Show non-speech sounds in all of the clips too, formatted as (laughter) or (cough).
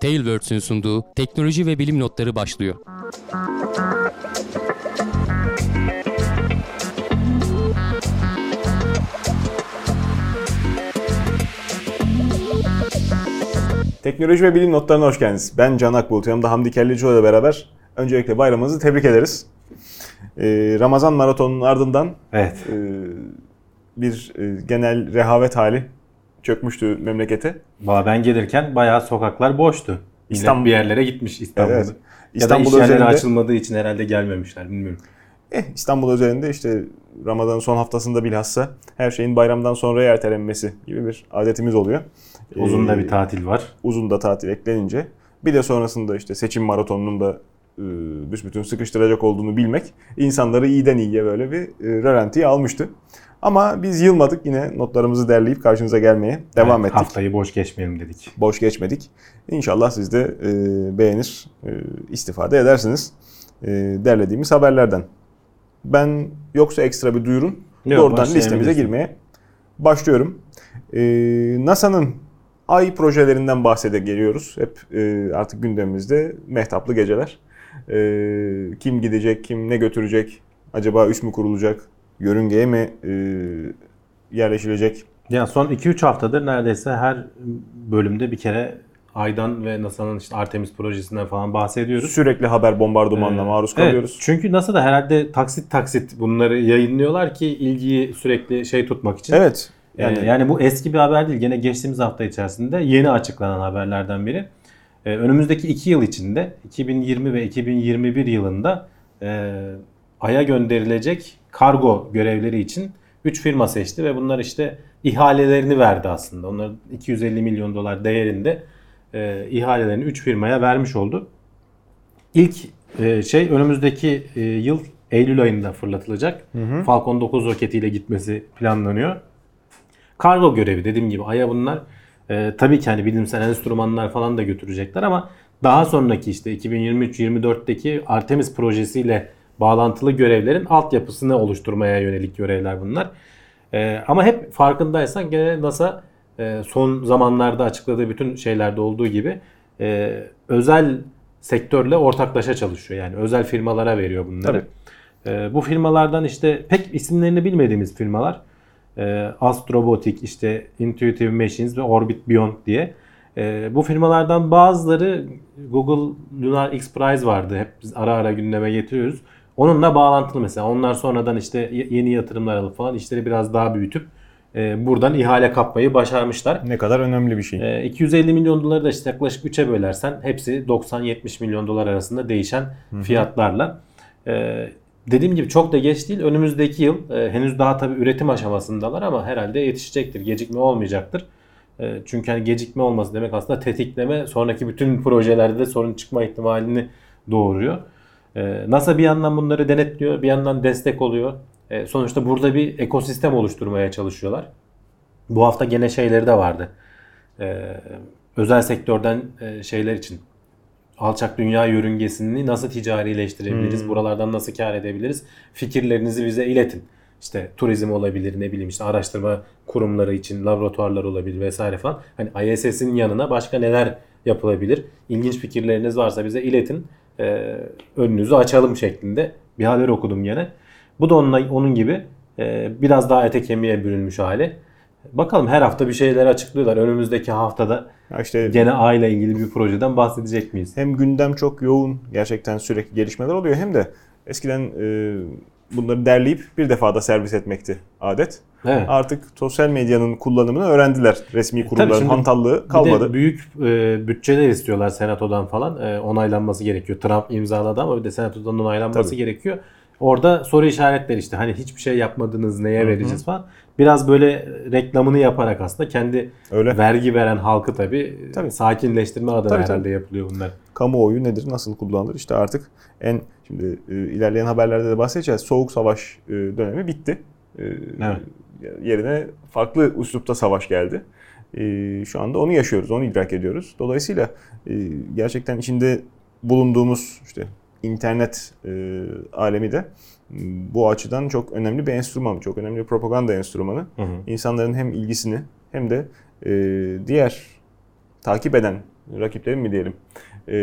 Tailwords'ün sunduğu teknoloji ve bilim notları başlıyor. Teknoloji ve bilim notlarına hoş geldiniz. Ben Can Akbulut, yanımda Hamdi Kellecioğlu ile beraber öncelikle bayramınızı tebrik ederiz. Ee, Ramazan maratonunun ardından Evet. e, bir e, genel rehavet hali çökmüştü memlekete. Valla ben gelirken bayağı sokaklar boştu. İstanbul- bir yerlere gitmiş İstanbul'da. Evet. Ya da İstanbul iş yerleri özelinde- açılmadığı için herhalde gelmemişler bilmiyorum. Eh, İstanbul üzerinde işte Ramazan'ın son haftasında bilhassa her şeyin bayramdan sonraya ertelenmesi gibi bir adetimiz oluyor. Uzun da Ee, bir tatil var. uzun da tatil eklenince bir de sonrasında işte seçim maratonunun da e, büsbütün sıkıştıracak olduğunu bilmek insanları iyiden iyiye böyle bir e, rölantiye almıştı. Ama biz yılmadık yine notlarımızı derleyip karşınıza gelmeye devam Evet, ettik. Haftayı boş geçmeyelim dedik. Boş geçmedik. İnşallah siz de e, beğenir, e, istifade edersiniz e, derlediğimiz haberlerden. Ben yoksa ekstra bir duyurun Yok, doğrudan listemize girmeye başlıyorum. E, NASA'nın Ay projelerinden bahsede geliyoruz. Hep e, artık gündemimizde mehtaplı geceler. E, kim gidecek, kim ne götürecek, acaba üs mü kurulacak, yörüngeye mi e, yerleşilecek Ya son 2-3 haftadır neredeyse her bölümde bir kere Ay'dan ve NASA'nın işte Artemis projesinden falan bahsediyoruz. Sürekli haber bombardımanına Ee, maruz evet, kalıyoruz. çünkü NASA da herhalde taksit taksit bunları yayınlıyorlar ki ilgiyi sürekli şey tutmak için. Evet. Yani, Yani, yani bu eski bir haber değil. Gene geçtiğimiz hafta içerisinde yeni açıklanan haberlerden biri. Ee, önümüzdeki iki yıl içinde 2020 ve 2021 yılında e, Ay'a gönderilecek kargo görevleri için 3 firma seçti ve bunlar işte ihalelerini verdi aslında. Onlar 250 milyon dolar değerinde e, ihalelerini 3 firmaya vermiş oldu. İlk e, şey önümüzdeki e, yıl Eylül ayında fırlatılacak. Falcon 9 roketiyle gitmesi planlanıyor. Kargo görevi dediğim gibi Ay'a bunlar e, tabii ki hani bilimsel enstrümanlar falan da götürecekler ama daha sonraki işte 2023-24'teki Artemis projesiyle bağlantılı görevlerin altyapısını oluşturmaya yönelik görevler bunlar. E, ama hep farkındaysan gene NASA e, son zamanlarda açıkladığı bütün şeylerde olduğu gibi e, özel sektörle ortaklaşa çalışıyor. Yani özel firmalara veriyor bunları. E, bu firmalardan işte pek isimlerini bilmediğimiz firmalar e, Astrobotic, işte Intuitive Machines ve Orbit Beyond diye. E, bu firmalardan bazıları Google Lunar X Prize vardı. Hep biz ara ara gündeme getiriyoruz. Onunla bağlantılı mesela. Onlar sonradan işte yeni yatırımlar alıp falan işleri biraz daha büyütüp e, buradan ihale kapmayı başarmışlar. ne kadar önemli bir şey. E, 250 milyon doları da işte yaklaşık 3'e bölersen hepsi 90-70 milyon dolar arasında değişen fiyatlarla. E, dediğim gibi çok da geç değil. Önümüzdeki yıl e, henüz daha tabii üretim aşamasındalar ama herhalde yetişecektir. Gecikme olmayacaktır. E, çünkü hani gecikme olması demek aslında tetikleme sonraki bütün projelerde de sorun çıkma ihtimalini doğuruyor. E, NASA bir yandan bunları denetliyor, bir yandan destek oluyor. E, sonuçta burada bir ekosistem oluşturmaya çalışıyorlar. Bu hafta gene şeyleri de vardı. Ee, özel sektörden e, şeyler için alçak dünya yörüngesini nasıl ticarileştirebiliriz? Buralardan nasıl kar edebiliriz? Fikirlerinizi bize iletin. İşte turizm olabilir, ne bileyim işte araştırma kurumları için laboratuvarlar olabilir vesaire falan. Hani ISS'in yanına başka neler yapılabilir? İlginç fikirleriniz varsa bize iletin. Ee, önünüzü açalım şeklinde bir haber okudum gene. Bu da onun, onun gibi e, biraz daha ete kemiğe bürünmüş hali. Bakalım her hafta bir şeyler açıklıyorlar. Önümüzdeki haftada Ya işte gene aile ilgili bir projeden bahsedecek miyiz? hem gündem çok yoğun, gerçekten sürekli gelişmeler oluyor hem de eskiden e, bunları derleyip bir defada servis etmekti adet. Evet. Artık sosyal medyanın kullanımını öğrendiler. Resmi kurumların E, hantallığı Bir kalmadı. de büyük e, bütçeler istiyorlar senatodan falan. E, onaylanması gerekiyor. Trump imzaladı ama bir de senatodan onaylanması Tabii. gerekiyor. Orada soru işaretleri işte hani hiçbir şey yapmadınız neye vereceğiz falan. Biraz böyle reklamını yaparak aslında kendi Öyle. vergi veren halkı tabii, Tabii. sakinleştirme adına Tabii, herhalde tabii. yapılıyor bunlar. Kamuoyu nedir, nasıl kullanılır? İşte artık en şimdi e, ilerleyen haberlerde de bahsedeceğiz. Soğuk savaş e, dönemi bitti. E, Evet. Yerine farklı üslupta savaş geldi. E, şu anda onu yaşıyoruz, onu idrak ediyoruz. Dolayısıyla e, gerçekten içinde bulunduğumuz işte internet e, alemi de bu açıdan çok önemli bir enstrüman, çok önemli bir propaganda enstrümanı. Hı hı. İnsanların hem ilgisini hem de e, diğer takip eden rakiplerin mi diyelim e,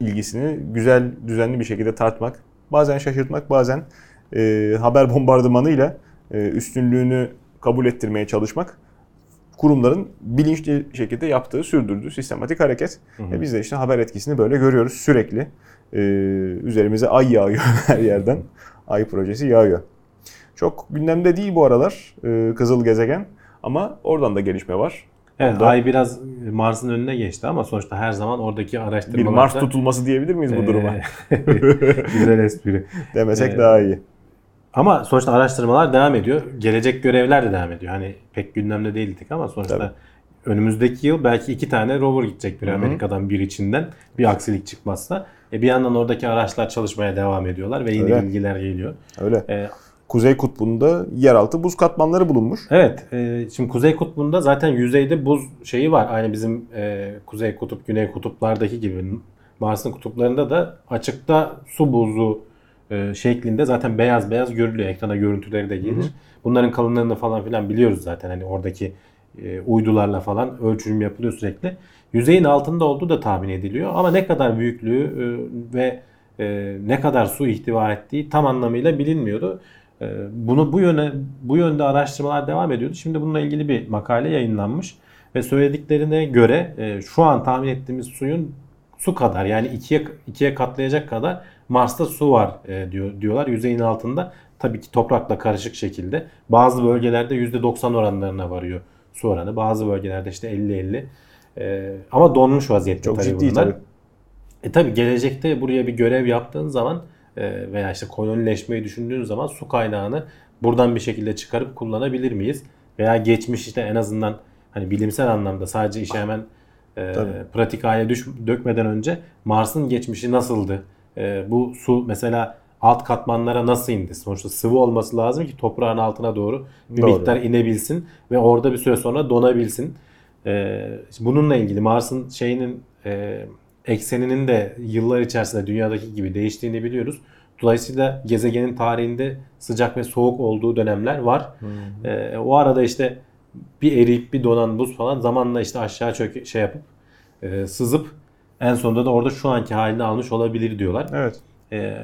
ilgisini güzel, düzenli bir şekilde tartmak, bazen şaşırtmak, bazen e, haber bombardımanıyla e, üstünlüğünü kabul ettirmeye çalışmak kurumların bilinçli şekilde yaptığı, sürdürdüğü sistematik hareket. Ve biz de işte haber etkisini böyle görüyoruz sürekli. Ee, üzerimize ay yağıyor (laughs) her yerden. Ay projesi yağıyor. Çok gündemde değil bu aralar e, Kızıl Gezegen ama oradan da gelişme var. Evet Ay biraz Mars'ın önüne geçti ama sonuçta her zaman oradaki Bir araştırmalarda... Mars tutulması diyebilir miyiz bu duruma? Ee, (laughs) Güzel espri. (laughs) Demesek Ee, daha iyi. Ama sonuçta araştırmalar devam ediyor. Gelecek görevler de devam ediyor. Hani pek gündemde değildik ama sonuçta Tabii. önümüzdeki yıl belki iki tane rover gidecek bir. Amerika'dan bir içinden bir aksilik çıkmazsa. E bir yandan oradaki araçlar çalışmaya devam ediyorlar ve yeni Öyle. bilgiler geliyor. Öyle. E, Kuzey Kutbu'nda yeraltı buz katmanları bulunmuş. evet, e, şimdi Kuzey Kutbu'nda zaten yüzeyde buz şeyi var. Aynı bizim e, Kuzey Kutup, Güney Kutuplardaki gibi. Mars'ın kutuplarında da açıkta su buzu e, şeklinde zaten beyaz beyaz görülüyor. Ekrana görüntüleri de gelir. Hı hı. Bunların kalınlığını falan filan biliyoruz zaten. Hani oradaki e, uydularla falan ölçülüm yapılıyor sürekli. Yüzeyin altında olduğu da tahmin ediliyor. Ama ne kadar büyüklüğü e, ve e, ne kadar su ihtiva ettiği tam anlamıyla bilinmiyordu. E, bunu bu yöne bu yönde araştırmalar devam ediyordu. Şimdi bununla ilgili bir makale yayınlanmış ve söylediklerine göre e, şu an tahmin ettiğimiz suyun su kadar yani ikiye ikiye katlayacak kadar Mars'ta su var e, diyor diyorlar yüzeyin altında. Tabii ki toprakla karışık şekilde. Bazı bölgelerde %90 oranlarına varıyor su oranı. Bazı bölgelerde işte 50-50. E, ama donmuş vaziyette Çok tabii ciddi bunlar. tabii. E tabi gelecekte buraya bir görev yaptığın zaman e, veya işte kolonileşmeyi düşündüğün zaman su kaynağını buradan bir şekilde çıkarıp kullanabilir miyiz? Veya geçmişte en azından hani bilimsel anlamda sadece işe hemen e, Tabii. pratik hale düş, dökmeden önce Mars'ın geçmişi nasıldı? E, bu su mesela alt katmanlara nasıl indi? Sonuçta sıvı olması lazım ki toprağın altına doğru bir Doğru. miktar inebilsin ve orada bir süre sonra donabilsin. Ee, bununla ilgili Mars'ın şeyinin e, ekseninin de yıllar içerisinde dünyadaki gibi değiştiğini biliyoruz. Dolayısıyla gezegenin tarihinde sıcak ve soğuk olduğu dönemler var. Ee, o arada işte bir eriyip bir donan buz falan zamanla işte aşağı çök şey yapıp e, sızıp en sonunda da orada şu anki halini almış olabilir diyorlar. Evet. Ee,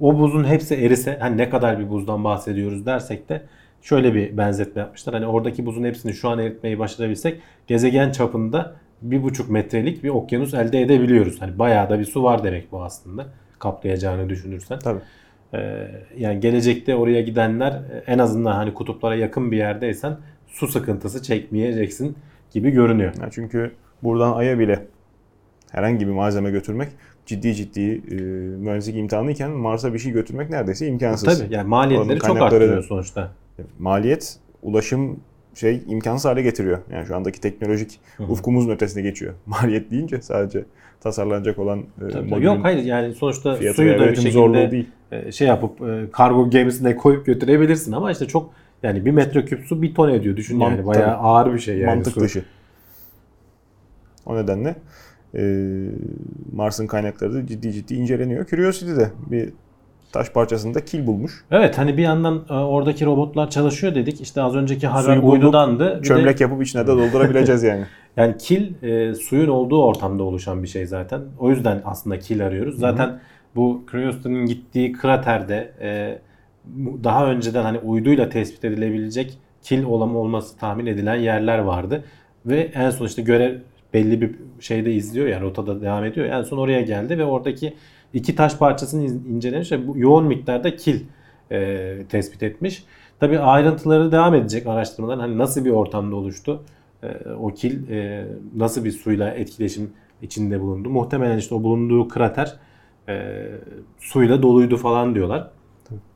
o buzun hepsi erise hani ne kadar bir buzdan bahsediyoruz dersek de şöyle bir benzetme yapmışlar. Hani oradaki buzun hepsini şu an eritmeyi başarabilsek gezegen çapında bir buçuk metrelik bir okyanus elde edebiliyoruz. Hani bayağı da bir su var demek bu aslında kaplayacağını düşünürsen. Tabii. Ee, yani gelecekte oraya gidenler e, en azından hani kutuplara yakın bir yerdeysen su sıkıntısı çekmeyeceksin gibi görünüyor. Yani çünkü buradan Ay'a bile herhangi bir malzeme götürmek ciddi ciddi e, mühendislik imtihanı iken Mars'a bir şey götürmek neredeyse imkansız. Tabii yani maliyetleri çok arttırıyor sonuçta. Maliyet, ulaşım şey imkansız hale getiriyor. Yani şu andaki teknolojik ufkumuzun ötesine geçiyor. (laughs) Maliyet deyince sadece tasarlanacak olan e, Tabii, Yok hayır yani sonuçta suyu da bir şekilde değil. e, şey yapıp e, kargo gemisine koyup götürebilirsin ama işte çok yani bir metreküp su bir ton ediyor. Düşün yani Mant- bayağı tabii. ağır bir şey yani Mantık su. dışı. O nedenle e, Mars'ın kaynakları da ciddi ciddi inceleniyor. Curiosity'de bir taş parçasında kil bulmuş. Evet hani bir yandan e, oradaki robotlar çalışıyor dedik. İşte az önceki haber Suyu bulduk, uydudandı. Bir de- Çömlek yapıp içine de doldurabileceğiz (laughs) yani. Yani kil e, suyun olduğu ortamda oluşan bir şey zaten. O yüzden aslında kil arıyoruz. Zaten bu Curiosity'nin gittiği kraterde e, daha önceden hani uyduyla tespit edilebilecek kil olan olması tahmin edilen yerler vardı. Ve en son işte görev belli bir şeyde izliyor yani rotada devam ediyor. En son oraya geldi ve oradaki iki taş parçasını incelemiş ve bu yoğun miktarda kil e, tespit etmiş. Tabii ayrıntıları devam edecek araştırmalar. Hani nasıl bir ortamda oluştu? E, o kil e, nasıl bir suyla etkileşim içinde bulundu? Muhtemelen işte o bulunduğu krater e, suyla doluydu falan diyorlar.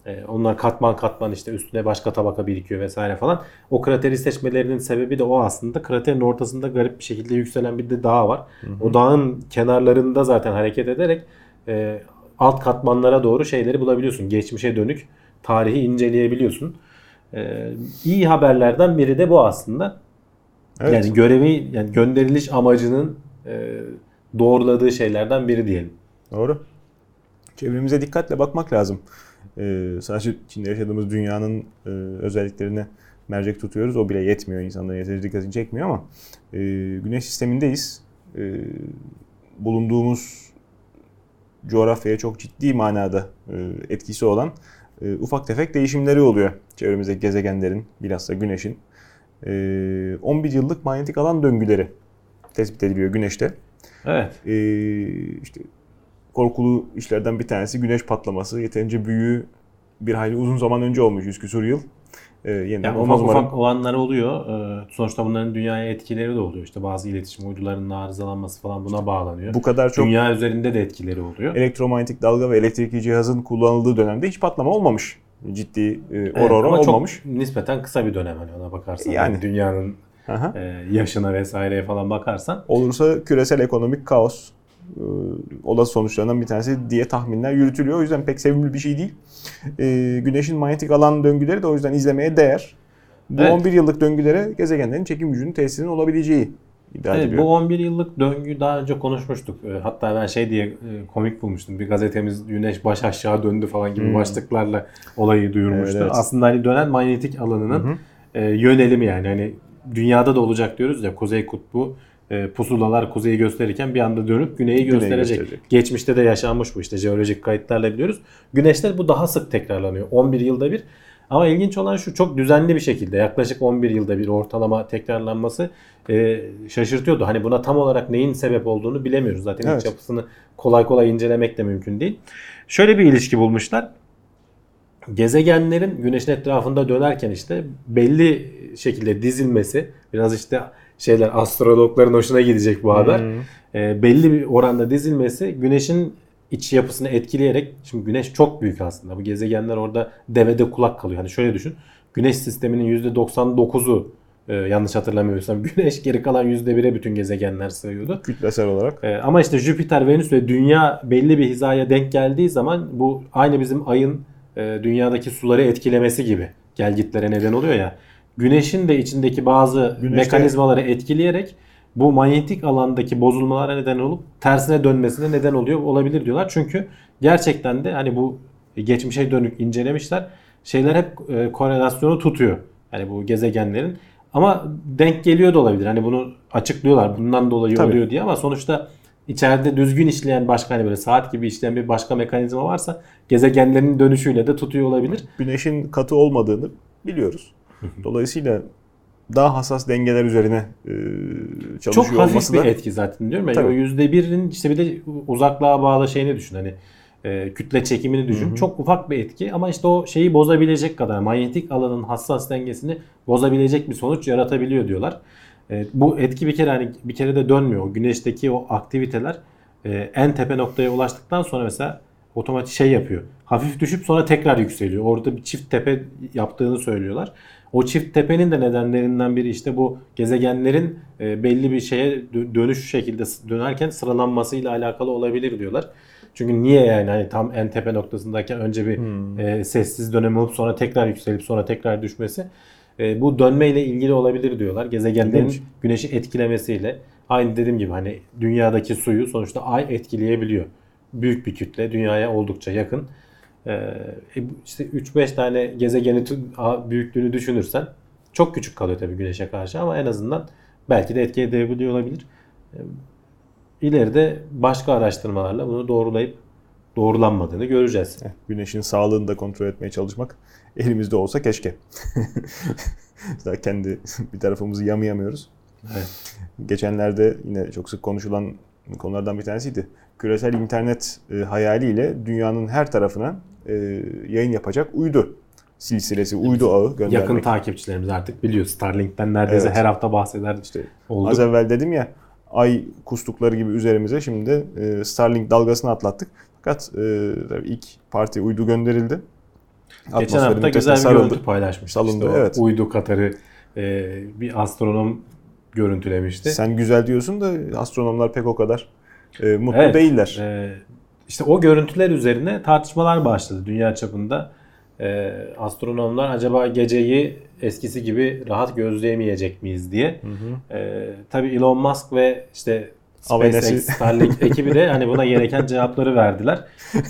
E, onlar katman katman işte üstüne başka tabaka birikiyor vesaire falan. O krateri seçmelerinin sebebi de o aslında. Kraterin ortasında garip bir şekilde yükselen bir de dağ var. O dağın kenarlarında zaten hareket ederek e, alt katmanlara doğru şeyleri bulabiliyorsun. Geçmişe dönük tarihi inceleyebiliyorsun. E, iyi haberlerden biri de bu aslında. Evet. Yani görevi yani gönderiliş amacının e, doğruladığı şeylerden biri diyelim. Doğru. Çevremize dikkatle bakmak lazım. Ee, sadece içinde yaşadığımız dünyanın e, özelliklerini mercek tutuyoruz. O bile yetmiyor. insanların yeterince dikkatini çekmiyor ama e, güneş sistemindeyiz. E, bulunduğumuz coğrafyaya çok ciddi manada e, etkisi olan e, ufak tefek değişimleri oluyor. Çevremizdeki gezegenlerin, bilhassa güneşin. E, 11 yıllık manyetik alan döngüleri tespit ediliyor güneşte. Evet. E, işte korkulu işlerden bir tanesi güneş patlaması. Yeterince büyüğü bir hayli uzun zaman önce olmuş 100 küsur yıl. E, yeniden Yani olmaz ufak umarım. ufak olanlar oluyor. Ee, sonuçta bunların dünyaya etkileri de oluyor. İşte bazı iletişim uydularının arızalanması falan buna bağlanıyor. Bu kadar çok Dünya üzerinde de etkileri oluyor. elektromanyetik dalga ve elektrikli cihazın kullanıldığı dönemde hiç patlama olmamış. Ciddi e, Evet, aurora ama olmamış. çok nispeten kısa bir dönem hani ona bakarsan. Yani. Yani dünyanın Aha. e, yaşına vesaireye falan bakarsan. Olursa küresel ekonomik kaos e, olası sonuçlarından bir tanesi diye tahminler yürütülüyor. O yüzden pek sevimli bir şey değil. E, güneşin manyetik alan döngüleri de o yüzden izlemeye değer. Bu Evet. 11 yıllık döngülere gezegenlerin çekim gücünün tesirinin olabileceği iddia Evet, ediliyor. bu 11 yıllık döngü daha önce konuşmuştuk. E, Hatta ben şey diye komik bulmuştum. Bir gazetemiz güneş baş aşağı döndü falan gibi Hmm. başlıklarla olayı duyurmuştu. Evet, evet. Aslında hani dönen manyetik alanının Hı hı. e, yönelimi yani. Hani dünyada da olacak diyoruz ya Kuzey Kutbu e, pusulalar kuzeyi gösterirken bir anda dönüp güneyi gösterecek. gösterecek. Geçmişte de yaşanmış bu işte jeolojik kayıtlarla biliyoruz. Güneşte bu daha sık tekrarlanıyor. 11 yılda bir. Ama ilginç olan şu çok düzenli bir şekilde yaklaşık 11 yılda bir ortalama tekrarlanması e, şaşırtıyordu. Hani buna tam olarak neyin sebep olduğunu bilemiyoruz. Zaten Evet. iç yapısını kolay kolay incelemek de mümkün değil. Şöyle bir ilişki bulmuşlar. Gezegenlerin güneşin etrafında dönerken işte belli şekilde dizilmesi biraz işte şeyler astrologların hoşuna gidecek bu haber. Hmm. E, belli bir oranda dizilmesi güneşin iç yapısını etkileyerek şimdi güneş çok büyük aslında. Bu gezegenler orada devede kulak kalıyor. Hani şöyle düşün. Güneş sisteminin %99'u e, yanlış hatırlamıyorsam (laughs) güneş geri kalan %1'e bütün gezegenler sığıyordu. Kütlesel olarak. E, ama işte Jüpiter, Venüs ve Dünya belli bir hizaya denk geldiği zaman bu aynı bizim ayın e, dünyadaki suları etkilemesi gibi gelgitlere neden oluyor ya. Güneşin de içindeki bazı Güneşte- mekanizmaları etkileyerek bu manyetik alandaki bozulmalara neden olup tersine dönmesine neden oluyor olabilir diyorlar. Çünkü gerçekten de hani bu geçmişe dönük incelemişler. Şeyler hep e, korelasyonu tutuyor. Yani bu gezegenlerin ama denk geliyor da olabilir. Hani bunu açıklıyorlar. Bundan dolayı Tabii. oluyor diye ama sonuçta içeride düzgün işleyen başka hani böyle saat gibi işleyen bir başka mekanizma varsa gezegenlerin dönüşüyle de tutuyor olabilir. Güneşin katı olmadığını biliyoruz. (laughs) Dolayısıyla daha hassas dengeler üzerine e, çalışıyor Çok hafif olması bir etki zaten diyorum ya. Tabii. O %1'in işte bir de uzaklığa bağlı şeyini düşün. Hani e, kütle çekimini düşün. Çok ufak bir etki ama işte o şeyi bozabilecek kadar manyetik alanın hassas dengesini bozabilecek bir sonuç yaratabiliyor diyorlar. E, bu etki bir kere hani bir kere de dönmüyor. O güneşteki o aktiviteler e, en tepe noktaya ulaştıktan sonra mesela otomatik şey yapıyor. Hafif düşüp sonra tekrar yükseliyor. Orada bir çift tepe yaptığını söylüyorlar. O çift tepenin de nedenlerinden biri işte bu gezegenlerin e, belli bir şeye dö- dönüş şekilde dönerken sıralanmasıyla alakalı olabilir diyorlar. Çünkü niye yani hani tam en tepe noktasındayken önce bir e, sessiz dönem olup sonra tekrar yükselip sonra tekrar düşmesi e, bu dönmeyle ilgili olabilir diyorlar. Gezegenlerin İlginç. güneşi etkilemesiyle aynı dediğim gibi hani dünyadaki suyu sonuçta ay etkileyebiliyor. Büyük bir kütle dünyaya oldukça yakın. Ee, e, işte 3-5 tane gezegeni büyüklüğünü düşünürsen çok küçük kalıyor tabii güneşe karşı ama en azından belki de etki edebiliyor olabilir. Ee, İleride başka araştırmalarla bunu doğrulayıp doğrulanmadığını göreceğiz. Güneşin sağlığını da kontrol etmeye çalışmak elimizde olsa keşke. (laughs) Daha kendi (laughs) bir tarafımızı yamayamıyoruz. Evet. Geçenlerde yine çok sık konuşulan konulardan bir tanesiydi. Küresel internet e, hayaliyle dünyanın her tarafına e, yayın yapacak uydu silsilesi, uydu ağı göndermek. Yakın takipçilerimiz artık biliyor. Starlink'ten neredeyse Evet. her hafta bahseder İşte olduk. Az evvel dedim ya ay kustukları gibi üzerimize şimdi e, Starlink dalgasını atlattık. Fakat e, tabii ilk parti uydu gönderildi. Geçen hafta güzel bir görüntü paylaşmıştı. Salındı, İşte evet. Uydu Katar'ı e, bir astronom görüntülemişti. Sen güzel diyorsun da astronomlar pek o kadar e, mutlu Evet, değiller. e, işte o görüntüler üzerine tartışmalar başladı dünya çapında. E, astronomlar acaba geceyi eskisi gibi rahat gözleyemeyecek miyiz diye. E, tabii Elon Musk ve işte. SpaceX, Starlink ekibi de hani buna gereken cevapları verdiler.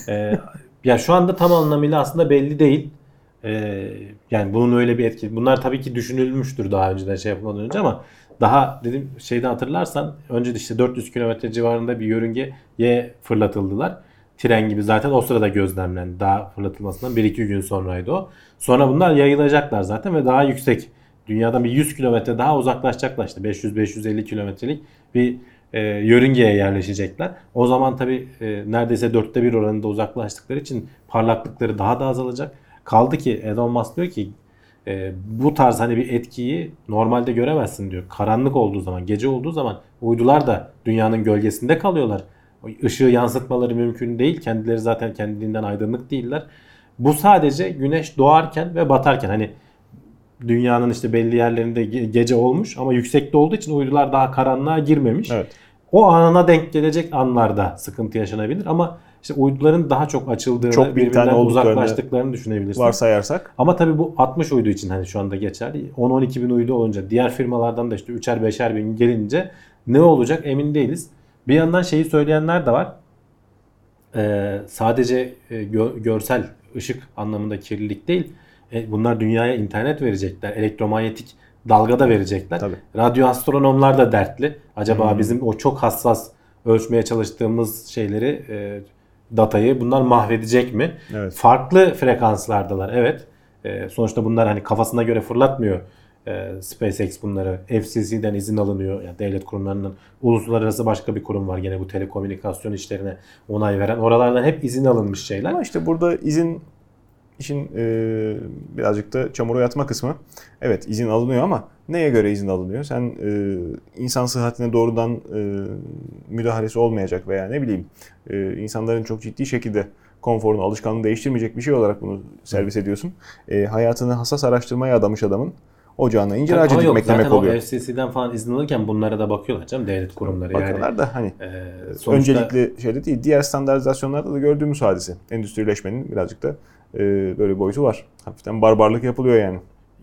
E, ya şu anda tam anlamıyla aslında belli değil. Ee, yani bunun öyle bir etki. Bunlar tabii ki düşünülmüştür daha önceden şey yapmadan önce ama daha dedim şeyde hatırlarsan önce de işte 400 kilometre civarında bir yörüngeye fırlatıldılar. Tren gibi zaten o sırada gözlemlendi. Daha fırlatılmasından 1-2 gün sonraydı o. Sonra bunlar yayılacaklar zaten ve daha yüksek. Dünyadan bir 100 kilometre daha uzaklaşacaklar işte 500-550 kilometrelik bir e, yörüngeye yerleşecekler. O zaman tabii e, neredeyse dörtte bir oranında uzaklaştıkları için parlaklıkları daha da azalacak. Kaldı ki Elon Musk diyor ki e, bu tarz hani bir etkiyi normalde göremezsin diyor. Karanlık olduğu zaman, gece olduğu zaman uydular da dünyanın gölgesinde kalıyorlar. Işığı yansıtmaları mümkün değil. Kendileri zaten kendiliğinden aydınlık değiller. Bu sadece güneş doğarken ve batarken hani dünyanın işte belli yerlerinde ge- gece olmuş ama yüksekte olduğu için uydular daha karanlığa girmemiş. Evet. O anına denk gelecek anlarda sıkıntı yaşanabilir ama işte uyduların daha çok açıldığını, Çok birbirinden uzaklaştıklarını düşünebilirsin. Varsayarsak. Ama tabii bu 60 uydu için hani şu anda geçerli. 10-12 bin uydu olunca diğer firmalardan da işte 3'er 5'er bin gelince ne olacak emin değiliz. Bir yandan şeyi söyleyenler de var. Ee, sadece e, gö- görsel ışık anlamında kirlilik değil. E, bunlar dünyaya internet verecekler. Elektromanyetik dalga da verecekler. Tabii. Radyo astronomlar da dertli. Acaba Hmm. bizim o çok hassas ölçmeye çalıştığımız şeyleri e, datayı bunlar mahvedecek mi? Evet. Farklı frekanslardalar evet. E, sonuçta bunlar hani kafasına göre fırlatmıyor. E, SpaceX bunları FCC'den izin alınıyor. Yani devlet kurumlarının uluslararası başka bir kurum var gene bu telekomünikasyon işlerine onay veren. Oralardan hep izin alınmış şeyler. Ama işte burada izin işin e, birazcık da çamura yatma kısmı. Evet izin alınıyor ama neye göre izin alınıyor? Sen e, insan sıhhatine doğrudan e, müdahalesi olmayacak veya ne bileyim e, insanların çok ciddi şekilde konforunu, alışkanlığını değiştirmeyecek bir şey olarak bunu servis ediyorsun. E, hayatını hassas araştırmaya adamış adamın ocağına incir ağacı Ama yok dikmek zaten demek oluyor. o FCC'den falan izin alırken bunlara da bakıyorlar canım devlet kurumları yani. Bakıyorlar da hani E, sonuçta- öncelikli şeyde değil. Diğer standartizasyonlarda da gördüğümüz hadise. Endüstrileşmenin birazcık da böyle bir boyutu var. Hafiften barbarlık yapılıyor yani.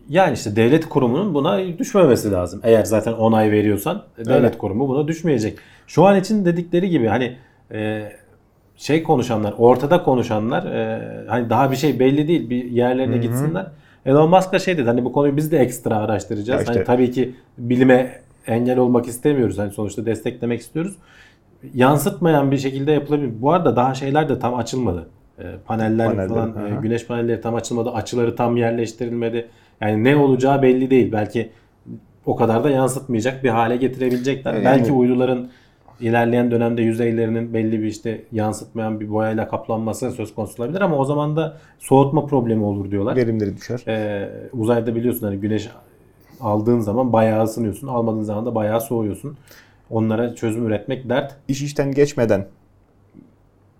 Yani işte devlet kurumunun buna düşmemesi lazım. Eğer zaten onay veriyorsan devlet Öyle. kurumu buna düşmeyecek. Şu an için dedikleri gibi hani e, şey konuşanlar, ortada konuşanlar e, hani daha bir şey belli değil. Bir yerlerine gitsinler. Elon Musk da şey dedi hani bu konuyu biz de ekstra araştıracağız. Ya işte- Hani tabii ki bilime engel olmak istemiyoruz. Hani sonuçta desteklemek istiyoruz. Yansıtmayan bir şekilde yapılabilir. Bu arada daha şeyler de tam açılmadı. Paneller Paneller, falan, e, aha. güneş panelleri tam açılmadı. Açıları tam yerleştirilmedi. Yani ne olacağı belli değil. Belki o kadar da yansıtmayacak bir hale getirebilecekler. Yani- Belki uyduların ilerleyen dönemde yüzeylerinin belli bir işte yansıtmayan bir boyayla kaplanması söz konusu olabilir ama o zaman da soğutma problemi olur diyorlar. Verimleri düşer. Ee, uzayda biliyorsun hani güneş aldığın zaman bayağı ısınıyorsun. Almadığın zaman da bayağı soğuyorsun. Onlara çözüm üretmek dert. İş işten geçmeden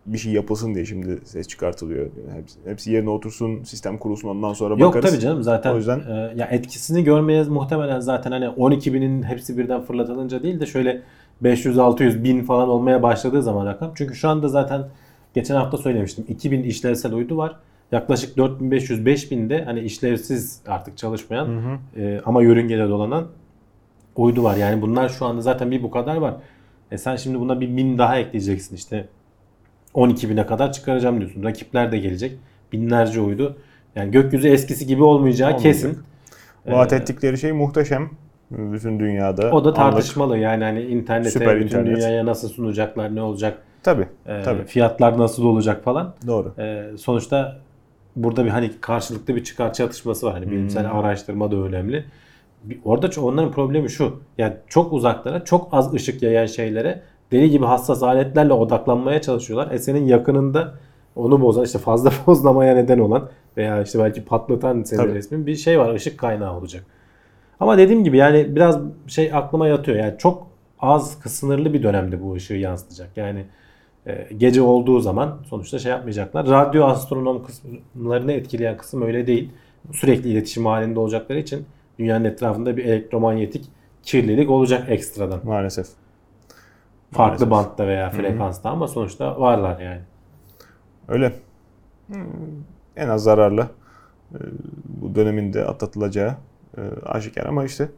bir şey yapılsın diye şimdi ses çıkartılıyor. Hepsi, hepsi yerine otursun, sistem kurulsun ondan sonra Yok bakarız. tabii canım zaten O yüzden- e, ya etkisini görmeye muhtemelen zaten hani 12 binin hepsi birden fırlatılınca değil de şöyle 500 600 bin falan olmaya başladığı zaman rakam. Çünkü şu anda zaten geçen hafta söylemiştim 2000 işlevsel uydu var. Yaklaşık 4500 5000 de hani işlevsiz artık çalışmayan e, ama yörüngede dolanan uydu var. Yani bunlar şu anda zaten bir bu kadar var. E sen şimdi buna bir bin daha ekleyeceksin işte 12 bine kadar çıkaracağım diyorsun. Rakipler de gelecek. Binlerce uydu. Yani gökyüzü eskisi gibi olmayacağı Olmayacak. kesin. Vaat Ee, ettikleri şey muhteşem. Bütün dünyada. O da anlık- tartışmalı. Yani hani internete, Süper bütün internet. dünyaya nasıl sunacaklar, ne olacak, Tabii. e, tabii. fiyatlar nasıl olacak falan. Doğru. E, sonuçta burada bir hani karşılıklı bir çıkar çatışması var. Hani bilimsel Hmm. araştırma da önemli. Orada onların problemi şu. Yani çok uzaklara, çok az ışık yayan şeylere deli gibi hassas aletlerle odaklanmaya çalışıyorlar. E senin yakınında onu bozan işte fazla (laughs) bozlamaya neden olan veya işte belki patlatan senin Tabii. resmin bir şey var. ışık kaynağı olacak. Ama dediğim gibi yani biraz şey aklıma yatıyor. Yani çok az sınırlı bir dönemde bu ışığı yansıtacak. Yani e, gece olduğu zaman sonuçta şey yapmayacaklar. Radyo astronom kısımlarını etkileyen kısım öyle değil. Sürekli iletişim halinde olacakları için dünyanın etrafında bir elektromanyetik kirlilik olacak ekstradan. Maalesef. Farklı Maalesef. bantta veya frekansta ama sonuçta varlar yani. Öyle. En az zararlı e, bu döneminde atlatılacağı e, aşikar ama işte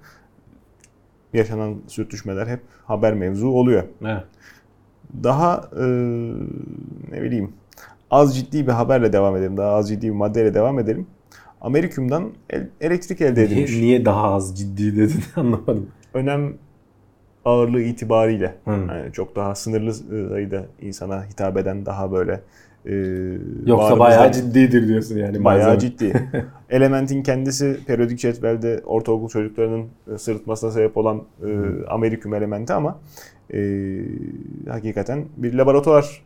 yaşanan sürtüşmeler hep haber mevzu oluyor. Evet. Daha e, ne bileyim az ciddi bir haberle devam edelim. Daha az ciddi bir maddeyle devam edelim. Amerikyumdan el- elektrik elde Niye, edilmiş. niye daha az ciddi dedin (laughs) anlamadım. Önem ağırlığı itibariyle Hı. yani çok daha sınırlı sayıda insana hitap eden daha böyle e, Yoksa bayağı ciddidir diyorsun yani. Bayağı malzeme. ciddi. (laughs) Elementin kendisi periyodik cetvelde ortaokul çocuklarının e, sırıtmasına sebep olan e, Ameriküm elementi ama e, hakikaten bir laboratuvar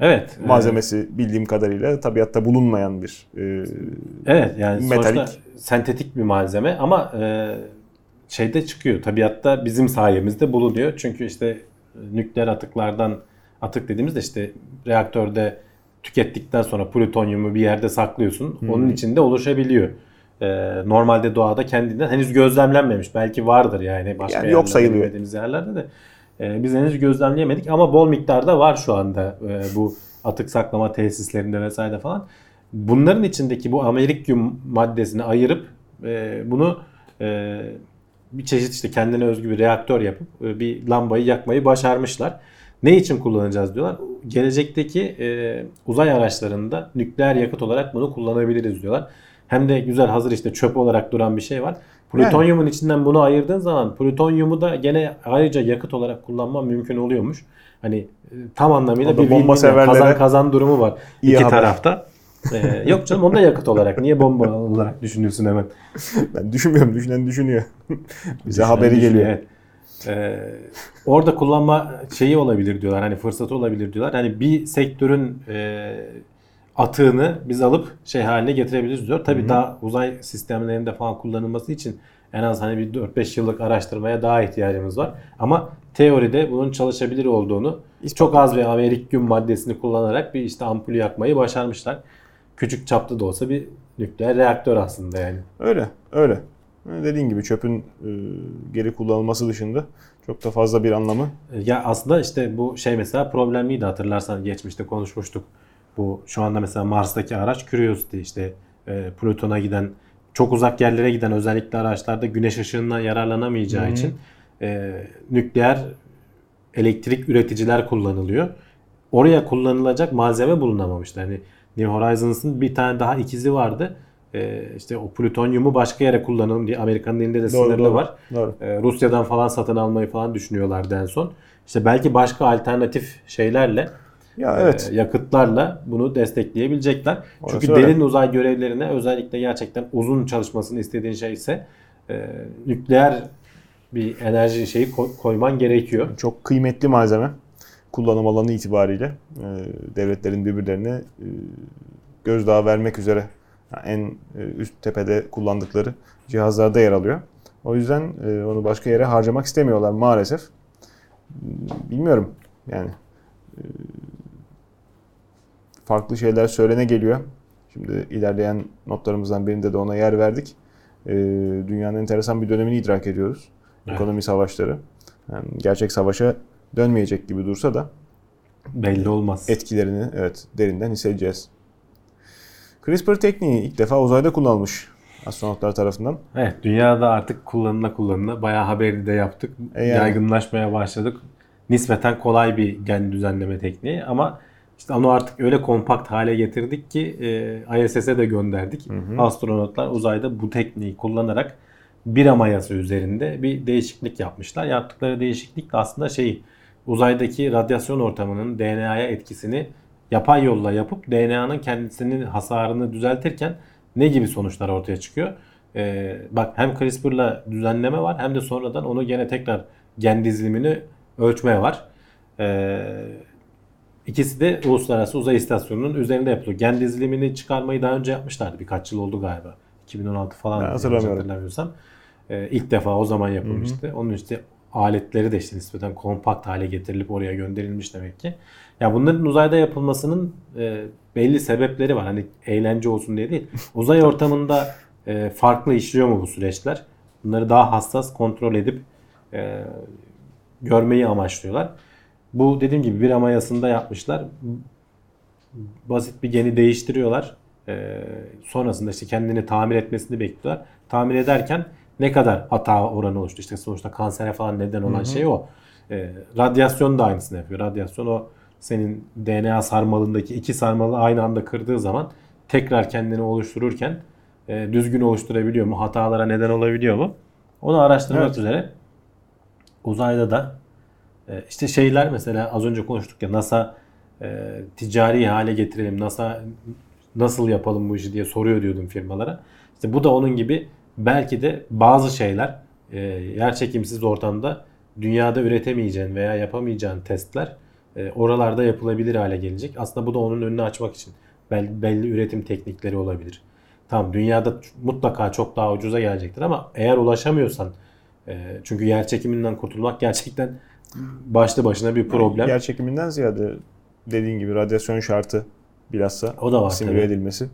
Evet. e, malzemesi bildiğim kadarıyla tabiatta bulunmayan bir e, Evet yani Metalik. sonuçta sentetik bir malzeme ama e, şeyde çıkıyor. Tabiatta bizim sayemizde bulunuyor. Çünkü işte e, nükleer atıklardan atık dediğimizde işte reaktörde tükettikten sonra plütonyumu bir yerde saklıyorsun. Onun içinde oluşabiliyor. E, normalde doğada kendinden henüz gözlemlenmemiş. Belki vardır yani başka Yani yok sayılıyor. bilmediğimiz yerlerde de. E, biz henüz gözlemleyemedik ama bol miktarda var şu anda e, bu atık saklama tesislerinde vesaire falan. Bunların içindeki bu amerikyum maddesini ayırıp e, bunu e, bir çeşit işte kendine özgü bir reaktör yapıp e, bir lambayı yakmayı başarmışlar. Ne için kullanacağız diyorlar. Gelecekteki e, uzay araçlarında nükleer yakıt olarak bunu kullanabiliriz diyorlar. Hem de güzel hazır işte çöp olarak duran bir şey var. Plütonyumun içinden bunu ayırdığın zaman plütonyumu da gene ayrıca yakıt olarak kullanman mümkün oluyormuş. Hani e, tam anlamıyla bir bomba yani severlere kazan kazan durumu var iyi iki haber. tarafta. Ee, yok canım onu da yakıt olarak. Niye bomba olarak düşünüyorsun hemen? ben düşünmüyorum düşünen düşünüyor. (laughs) Bize Düşünen haberi düşünüyor, geliyor. evet. Ee, orada kullanma şeyi olabilir diyorlar. Hani fırsatı olabilir diyorlar. Hani bir sektörün e, atığını biz alıp şey haline getirebiliriz diyor. Tabii daha uzay sistemlerinde falan kullanılması için en az hani bir 4-5 yıllık araştırmaya daha ihtiyacımız var. Ama teoride bunun çalışabilir olduğunu çok az bir amerikyum maddesini kullanarak bir işte ampul yakmayı başarmışlar. Küçük çaplı da olsa bir nükleer reaktör aslında yani. Öyle, öyle. Dediğin gibi çöpün e, geri kullanılması dışında çok da fazla bir anlamı Ya aslında işte bu şey mesela problemliydi hatırlarsan geçmişte konuşmuştuk. Bu şu anda mesela Mars'taki araç Curiosity işte e, Plüton'a giden çok uzak yerlere giden özellikle araçlarda güneş ışığından yararlanamayacağı için e, nükleer elektrik üreticiler kullanılıyor. Oraya kullanılacak malzeme bulunamamıştı. Hani New Horizons'ın bir tane daha ikizi vardı. E, işte o plütonyumu başka yere kullanalım diye Amerika'nın elinde de sınırlı doğru. var. Doğru. Ee, Rusya'dan falan satın almayı falan düşünüyorlardı en son. İşte belki başka alternatif şeylerle, Ya evet. e, yakıtlarla bunu destekleyebilecekler. Orası Çünkü öyle. derin uzay görevlerine özellikle gerçekten uzun çalışmasını istediğin şey ise e, nükleer bir enerji şeyi koy- koyman gerekiyor. Çok kıymetli malzeme. Kullanım alanı itibariyle e, devletlerin birbirlerine e, gözdağı vermek üzere yani en e, üst tepede kullandıkları cihazlarda yer alıyor. O yüzden e, onu başka yere harcamak istemiyorlar maalesef. Bilmiyorum yani e, farklı şeyler söylene geliyor. Şimdi ilerleyen notlarımızdan birinde de ona yer verdik. E, dünyanın enteresan bir dönemini idrak ediyoruz. Evet. Ekonomi savaşları. Yani gerçek savaşa dönmeyecek gibi dursa da Belli olmaz. etkilerini evet derinden hissedeceğiz. CRISPR tekniği ilk defa uzayda kullanılmış astronotlar tarafından. Evet, dünyada artık kullanıla kullanıla bayağı haberi de yaptık. E yani. Yaygınlaşmaya başladık. Nispeten kolay bir gen düzenleme tekniği ama işte onu artık öyle kompakt hale getirdik ki e, ISS'e de gönderdik. Astronotlar uzayda bu tekniği kullanarak bira mayası üzerinde bir değişiklik yapmışlar. Yaptıkları değişiklik de aslında şey uzaydaki radyasyon ortamının DNA'ya etkisini yapay yolla yapıp DNA'nın kendisinin hasarını düzeltirken ne gibi sonuçlar ortaya çıkıyor? Ee, bak hem CRISPR'la düzenleme var hem de sonradan onu gene tekrar gen dizilimini ölçme var. Ee, ikisi de Uluslararası Uzay İstasyonu'nun üzerinde yapılıyor. Gen dizilimini çıkarmayı daha önce yapmışlardı. Birkaç yıl oldu galiba. 2016 falan. Hatırlamıyorsam. Ee, ilk defa o zaman yapılmıştı. Onun işte aletleri de işte nispeten kompakt hale getirilip oraya gönderilmiş demek ki. Ya bunların uzayda yapılmasının e, belli sebepleri var. Hani eğlence olsun diye değil. (laughs) Uzay ortamında e, farklı işliyor mu bu süreçler? Bunları daha hassas kontrol edip e, görmeyi amaçlıyorlar. Bu dediğim gibi bir amayasında yapmışlar. Basit bir geni değiştiriyorlar. E, sonrasında işte kendini tamir etmesini bekliyorlar. Tamir ederken ne kadar hata oranı oluştu? İşte sonuçta kansere falan neden olan şey o. E, radyasyon da aynısını yapıyor. Radyasyon o senin DNA sarmalındaki iki sarmalı aynı anda kırdığı zaman tekrar kendini oluştururken e, düzgün oluşturabiliyor mu? Hatalara neden olabiliyor mu? Onu araştırmak Evet. üzere uzayda da e, işte şeyler mesela az önce konuştuk ya NASA e, ticari hale getirelim. NASA nasıl yapalım bu işi diye soruyor diyordum firmalara. İşte bu da onun gibi belki de bazı şeyler e, yer çekimsiz ortamda dünyada üretemeyeceğin veya yapamayacağın testler e, oralarda yapılabilir hale gelecek. Aslında bu da onun önünü açmak için belli, belli üretim teknikleri olabilir. Tamam dünyada mutlaka çok daha ucuza gelecektir ama eğer ulaşamıyorsan e, çünkü yer çekiminden kurtulmak (laughs) gerçekten başlı başına bir problem. Yer çekiminden ziyade dediğin gibi radyasyon şartı bilhassa O da var simüle tabii. edilmesi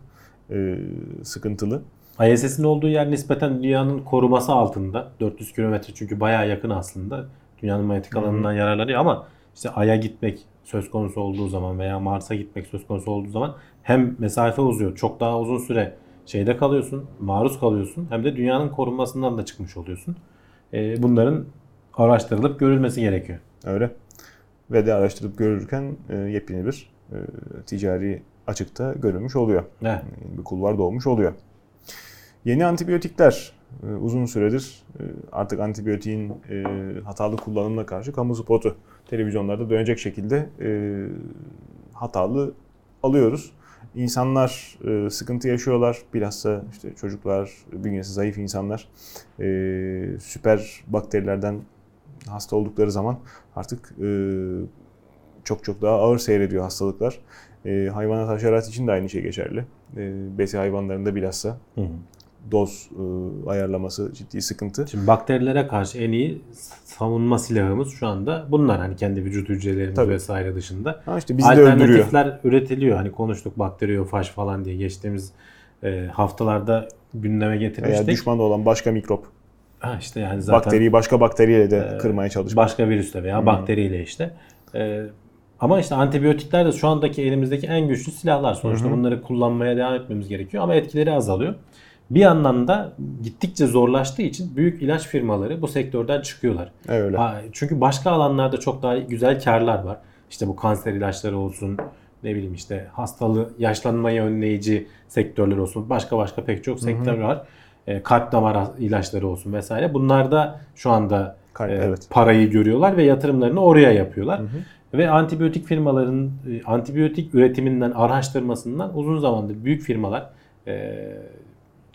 e, sıkıntılı. ISS'in olduğu yer nispeten dünyanın koruması altında. 400 kilometre çünkü bayağı yakın aslında. Dünyanın manyetik alanından yararlanıyor ama işte Ay'a gitmek söz konusu olduğu zaman veya Mars'a gitmek söz konusu olduğu zaman hem mesafe uzuyor. Çok daha uzun süre şeyde kalıyorsun, maruz kalıyorsun. Hem de dünyanın korunmasından da çıkmış oluyorsun. Ee, bunların araştırılıp görülmesi gerekiyor. Öyle. Ve de araştırıp görürken e, yepyeni bir e, ticari açıkta görülmüş oluyor. Evet. bir kulvar doğmuş oluyor. Yeni antibiyotikler e, uzun süredir e, artık antibiyotiğin e, hatalı kullanımına karşı kamu spotu televizyonlarda dönecek şekilde hatalı alıyoruz. İnsanlar sıkıntı yaşıyorlar. Bilhassa işte çocuklar, bünyesi zayıf insanlar süper bakterilerden hasta oldukları zaman artık çok çok daha ağır seyrediyor hastalıklar. E, hayvanat haşerat için de aynı şey geçerli. E, besi hayvanlarında bilhassa Hı hı. Doz e, ayarlaması ciddi sıkıntı. Şimdi bakterilere karşı en iyi savunma silahımız şu anda bunlar. Hani kendi vücut hücrelerimiz Tabii. vesaire dışında. Ha işte bizi de öldürüyor. Alternatifler üretiliyor. Hani konuştuk bakteriyofaş falan diye geçtiğimiz e, haftalarda gündeme getirmiştik. düşman olan başka mikrop. Ha işte yani zaten Bakteriyi başka bakteriyle de e, kırmaya çalışmak. başka virüsle veya Hmm. bakteriyle işte. E, ama işte antibiyotikler de şu andaki elimizdeki en güçlü silahlar. Sonuçta bunları kullanmaya devam etmemiz gerekiyor ama etkileri azalıyor. Bir yandan da gittikçe zorlaştığı için büyük ilaç firmaları bu sektörden çıkıyorlar. Evet, öyle. Çünkü başka alanlarda çok daha güzel karlar var. İşte bu kanser ilaçları olsun, ne bileyim işte hastalığı, yaşlanmayı önleyici sektörler olsun. Başka başka pek çok sektör var. E, kalp damar ilaçları olsun vesaire. Bunlarda şu anda Kalp, e, evet. parayı görüyorlar ve yatırımlarını oraya yapıyorlar. Ve antibiyotik firmaların e, antibiyotik üretiminden, araştırmasından uzun zamandır büyük firmalar e,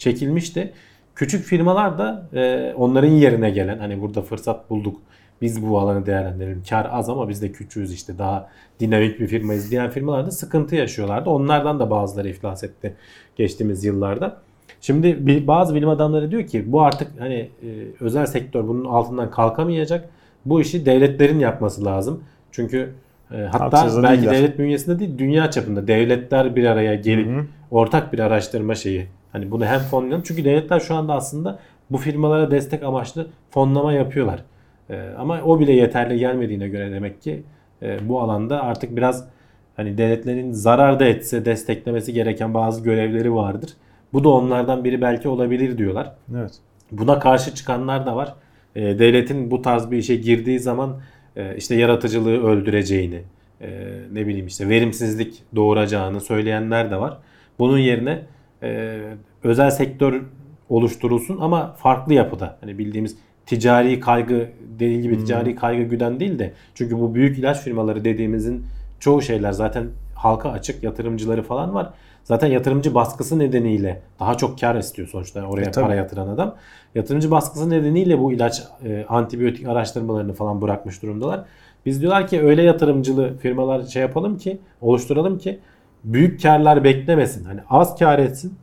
çekilmişti. Küçük firmalar da e, onların yerine gelen hani burada fırsat bulduk biz bu alanı değerlendirelim. Kar az ama biz de küçüğüz işte daha dinamik bir firmayız diyen firmalar da sıkıntı yaşıyorlardı. Onlardan da bazıları iflas etti geçtiğimiz yıllarda. Şimdi bir, bazı bilim adamları diyor ki bu artık hani e, özel sektör bunun altından kalkamayacak. Bu işi devletlerin yapması lazım. Çünkü e, hatta Haksız da belki devlet bünyesinde değil dünya çapında devletler bir araya gelip Hı hı. ortak bir araştırma şeyi. Hani bunu hem fonlayalım çünkü devletler şu anda aslında bu firmalara destek amaçlı fonlama yapıyorlar. Ee, ama o bile yeterli gelmediğine göre demek ki e, bu alanda artık biraz hani devletlerin zarar da etse desteklemesi gereken bazı görevleri vardır. Bu da onlardan biri belki olabilir diyorlar. Evet. Buna karşı çıkanlar da var. E, devletin bu tarz bir işe girdiği zaman e, işte yaratıcılığı öldüreceğini, e, ne bileyim işte verimsizlik doğuracağını söyleyenler de var. Bunun yerine e, özel sektör oluşturulsun ama farklı yapıda. Hani bildiğimiz ticari kaygı dediği gibi ticari kaygı güden değil de çünkü bu büyük ilaç firmaları dediğimizin çoğu şeyler zaten halka açık yatırımcıları falan var. Zaten yatırımcı baskısı nedeniyle daha çok kar istiyor sonuçta oraya E, tabii. para yatıran adam. Yatırımcı baskısı nedeniyle bu ilaç e, antibiyotik araştırmalarını falan bırakmış durumdalar. Biz diyorlar ki öyle yatırımcılı firmalar şey yapalım ki oluşturalım ki büyük karlar beklemesin. Hani az kar etsin.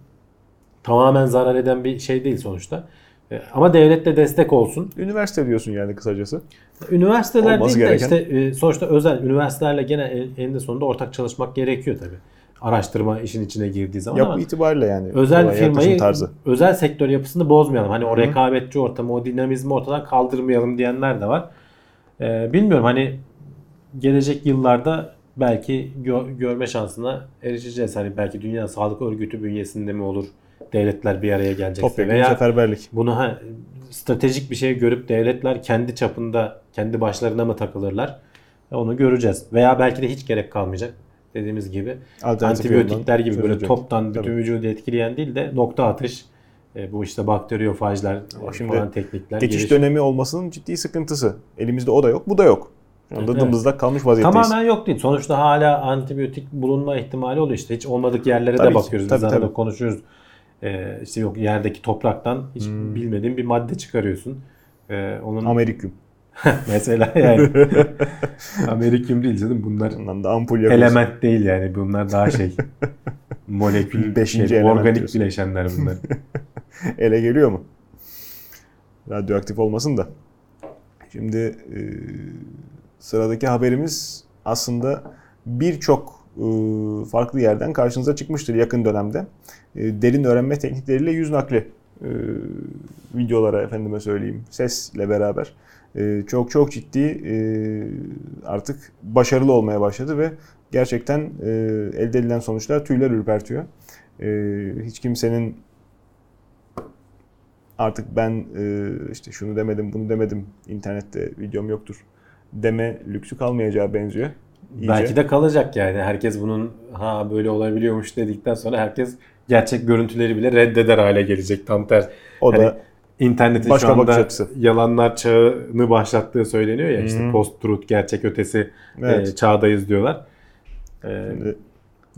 Tamamen zarar eden bir şey değil sonuçta. E, ama devlet de destek olsun. Üniversite diyorsun yani kısacası. Üniversiteler Olması değil de gereken. işte e, sonuçta özel üniversitelerle gene en- eninde sonunda ortak çalışmak gerekiyor tabii. Araştırma işin içine girdiği zaman Yapı ama itibariyle yani. özel firmayı tarzı. özel sektör yapısını bozmayalım. Hani o rekabetçi ortamı, o dinamizmi ortadan kaldırmayalım diyenler de var. Ee, bilmiyorum hani gelecek yıllarda belki gö- görme şansına erişeceğiz. Hani belki Dünya Sağlık Örgütü bünyesinde mi olur? Devletler bir araya gelecekse Topyekun veya seferberlik. bunu ha, stratejik bir şey görüp devletler kendi çapında, kendi başlarına mı takılırlar? Onu göreceğiz. Veya belki de hiç gerek kalmayacak. dediğimiz gibi antibiyotikler gibi böyle toptan bütün Tabii. vücudu etkileyen değil de nokta atış e, bu işte bakteriyofajlar Şimdi falan teknikler Geçiş geliş- dönemi olmasının ciddi sıkıntısı. Elimizde o da yok, bu da yok. Şu anda Evet. kalmış vaziyetteyiz. Tamamen yok değil. Sonuçta hala antibiyotik bulunma ihtimali oluyor işte. Hiç olmadık yerlere Tabii de ki. bakıyoruz. Tabii, Biz tabii. konuşuyoruz. Ee, işte yok yerdeki topraktan hiç Hmm. bilmediğin bir madde çıkarıyorsun. Ee, onun Ameriküm. (laughs) mesela yani (laughs) Ameriküm değil canım bunlar Ondan da ampul yapıyorsun. element değil yani bunlar daha şey molekül (laughs) Beşinci şey, organik diyorsun. bileşenler bunlar. ele geliyor mu? Radyoaktif olmasın da. Şimdi e, sıradaki haberimiz aslında birçok e, farklı yerden karşınıza çıkmıştır yakın dönemde. E, derin öğrenme teknikleriyle yüz nakli e, videolara efendime söyleyeyim sesle beraber çok çok ciddi artık başarılı olmaya başladı ve gerçekten elde edilen sonuçlar tüyler ürpertiyor. Hiç kimsenin artık ben işte şunu demedim bunu demedim internette videom yoktur deme lüksü kalmayacağı benziyor. İyice. Belki de kalacak yani. Herkes bunun ha böyle olabiliyormuş dedikten sonra herkes gerçek görüntüleri bile reddeder hale gelecek tam tersi. o hani da İnternetin Başka şu bakış anda açısı. yalanlar çağını başlattığı söyleniyor ya işte Hı hı. post truth gerçek ötesi Evet. e, çağdayız diyorlar. E, Şimdi ya-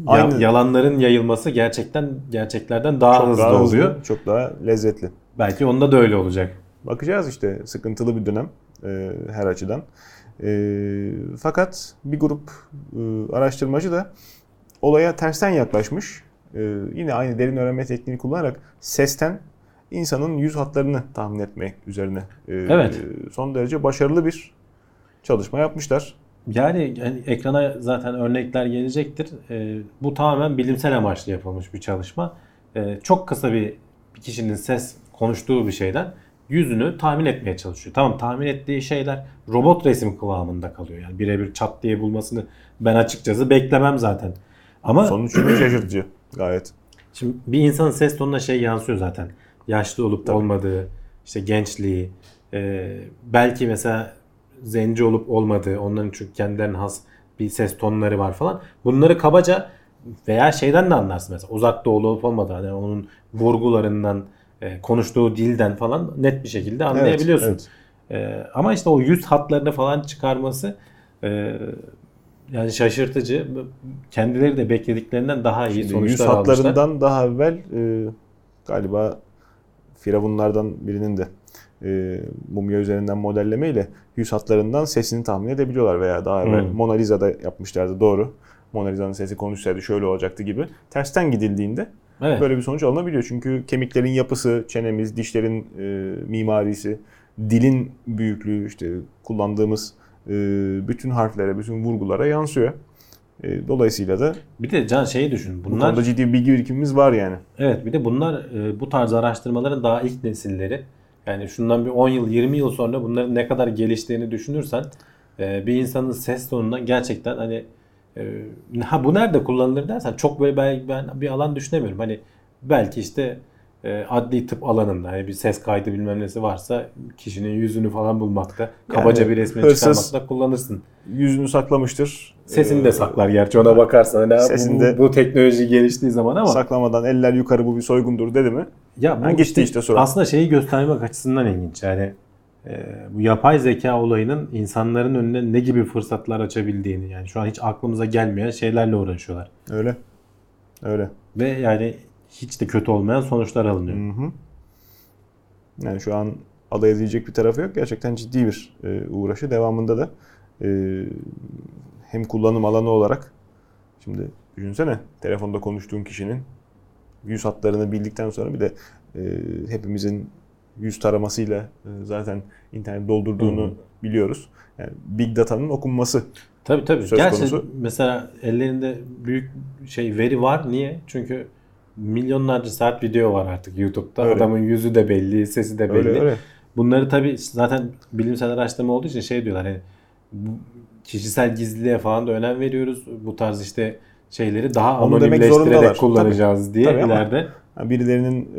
aynı- yalanların yayılması gerçekten gerçeklerden daha çok hızlı daha oluyor. çok daha lezzetli. Belki onda da öyle olacak. Bakacağız işte sıkıntılı bir dönem e, her açıdan. E, fakat bir grup e, araştırmacı da olaya tersten yaklaşmış. E, yine aynı derin öğrenme tekniğini kullanarak sesten insanın yüz hatlarını tahmin etmek üzerine e, Evet. son derece başarılı bir çalışma yapmışlar. Yani, yani ekrana zaten örnekler gelecektir. E, bu tamamen bilimsel amaçlı yapılmış bir çalışma. E, çok kısa bir, bir kişinin ses konuştuğu bir şeyden yüzünü tahmin etmeye çalışıyor. Tamam tahmin ettiği şeyler robot resim kıvamında kalıyor. Yani birebir çat diye bulmasını ben açıkçası beklemem zaten. Ama Sonuç (clears throat) şaşırtıcı gayet. Şimdi bir insanın ses tonuna şey yansıyor zaten. Yaşlı olup Tabii. olmadığı, işte gençliği, e, belki mesela zenci olup olmadığı, onların çünkü kendilerine has bir ses tonları var falan. Bunları kabaca veya şeyden de anlarsın mesela uzak doğulu olup olmadığı, hani onun vurgularından, e, konuştuğu dilden falan net bir şekilde anlayabiliyorsun. Evet, E, ama işte o yüz hatlarını falan çıkarması e, yani şaşırtıcı. Kendileri de beklediklerinden daha iyi Şimdi yüz sonuçlar almışlar. hatlarından daha evvel e, galiba firavunlardan birinin de e, mumya üzerinden modellemeyle yüz hatlarından sesini tahmin edebiliyorlar veya daha evvel Hmm. Mona Lisa'da yapmışlardı doğru. Mona Lisa'nın sesi konuşsaydı şöyle olacaktı gibi. Tersten gidildiğinde Evet. böyle bir sonuç alınabiliyor. Çünkü kemiklerin yapısı, çenemiz, dişlerin e, mimarisi, dilin büyüklüğü, işte kullandığımız e, bütün harflere, bütün vurgulara yansıyor. E, dolayısıyla da Bir de Can şeyi düşün. bu Bunlar konuda ciddi bir bilgi birikimimiz var yani. evet bir de bunlar e, bu tarz araştırmaların daha ilk nesilleri. Yani şundan bir 10 yıl 20 yıl sonra bunların ne kadar geliştiğini düşünürsen e, bir insanın ses tonundan gerçekten hani e, ha bu nerede kullanılır dersen çok böyle ben, ben bir alan düşünemiyorum. Hani belki işte e, adli tıp alanında hani bir ses kaydı bilmem nesi varsa kişinin yüzünü falan bulmakta kabaca Yani bir resmini çıkarmakta kullanırsın. Yüzünü saklamıştır. Sesini Ee, de saklar gerçi ona bakarsan. Hani Sesinde- bu, bu teknoloji geliştiği zaman ama Saklamadan eller yukarı bu bir soygundur dedi mi? ya bu Ha, gitti işte sonra. aslında şeyi göstermek açısından ilginç. Yani bu yapay zeka olayının insanların önüne ne gibi fırsatlar açabildiğini yani şu an hiç aklımıza gelmeyen şeylerle uğraşıyorlar. Öyle. Öyle. Ve yani hiç de kötü olmayan sonuçlar alınıyor. Hı hı. Yani şu an alay edilecek bir tarafı yok. Gerçekten ciddi bir e, uğraşı. Devamında da e, hem kullanım alanı olarak şimdi düşünsene telefonda konuştuğun kişinin yüz hatlarını bildikten sonra bir de e, hepimizin yüz taramasıyla e, zaten internet doldurduğunu Hı hı. biliyoruz. Yani big data'nın okunması. Tabii tabii. Söz Gerçi konusu. mesela ellerinde büyük şey veri var. Niye? Çünkü milyonlarca saat video var artık YouTube'da. Öyle. Adamın yüzü de belli, sesi de belli. Öyle öyle. Bunları tabii zaten bilimsel araştırma olduğu için şey diyorlar hani kişisel gizliliğe falan da önem veriyoruz. Bu tarz işte şeyleri daha Onu anonimleştirerek kullanacağız diye Tabii ama- ileride. Yani birilerinin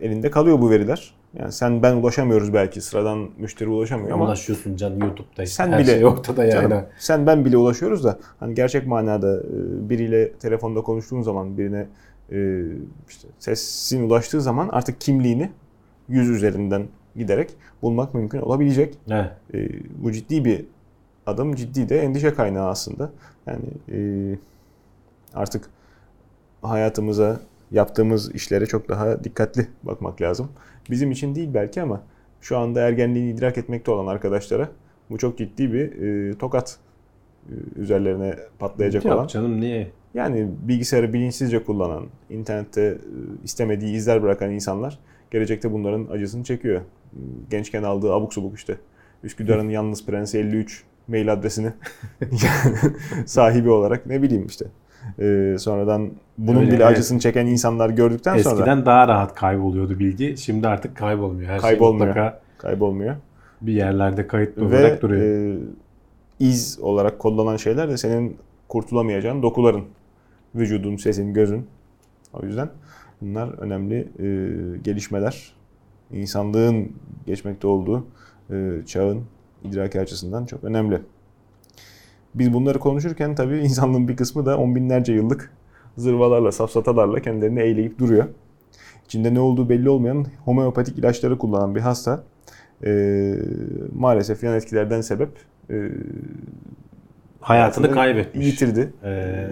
e, elinde kalıyor bu veriler. Yani sen ben ulaşamıyoruz belki sıradan müşteri ulaşamıyor ama Ulaşıyorsun can YouTube'da işte. Sen Her bile- şey ortada yani. Canım, sen ben bile ulaşıyoruz da hani gerçek manada e, biriyle telefonda konuştuğun zaman birine e, işte sesin ulaştığı zaman artık kimliğini yüz üzerinden giderek bulmak mümkün olabilecek. Evet. E, bu ciddi bir adım, ciddi de endişe kaynağı aslında. Yani e, artık hayatımıza, yaptığımız işlere çok daha dikkatli bakmak lazım. Bizim için değil belki ama şu anda ergenliğini idrak etmekte olan arkadaşlara bu çok ciddi bir e, tokat e, üzerlerine patlayacak Yok olan. canım niye? Yani bilgisayarı bilinçsizce kullanan, internette e, istemediği izler bırakan insanlar gelecekte bunların acısını çekiyor. Gençken aldığı abuk subuk işte Üsküdar'ın yalnız prensi 53 mail adresini (laughs) (laughs) sahibi olarak ne bileyim işte. E, sonradan bunun Öyle, bile evet. acısını çeken insanlar gördükten sonra Eskiden daha rahat kayboluyordu bilgi. Şimdi artık kaybolmuyor. Her Kaybolmuyor. şey kaybolmuyor. bir yerlerde kayıtlı Ve olarak duruyor. e, iz olarak kollanan şeyler de senin kurtulamayacağın dokuların. Vücudun, sesin, gözün. O yüzden bunlar önemli e, gelişmeler. İnsanlığın geçmekte olduğu e, çağın idraki açısından çok önemli. Biz bunları konuşurken tabii insanlığın bir kısmı da on binlerce yıllık zırvalarla, safsatalarla kendilerini eğleyip duruyor. İçinde ne olduğu belli olmayan homeopatik ilaçları kullanan bir hasta e, maalesef yan etkilerden sebep e, Hayatını kaybetmiş. yitirdi. Ee,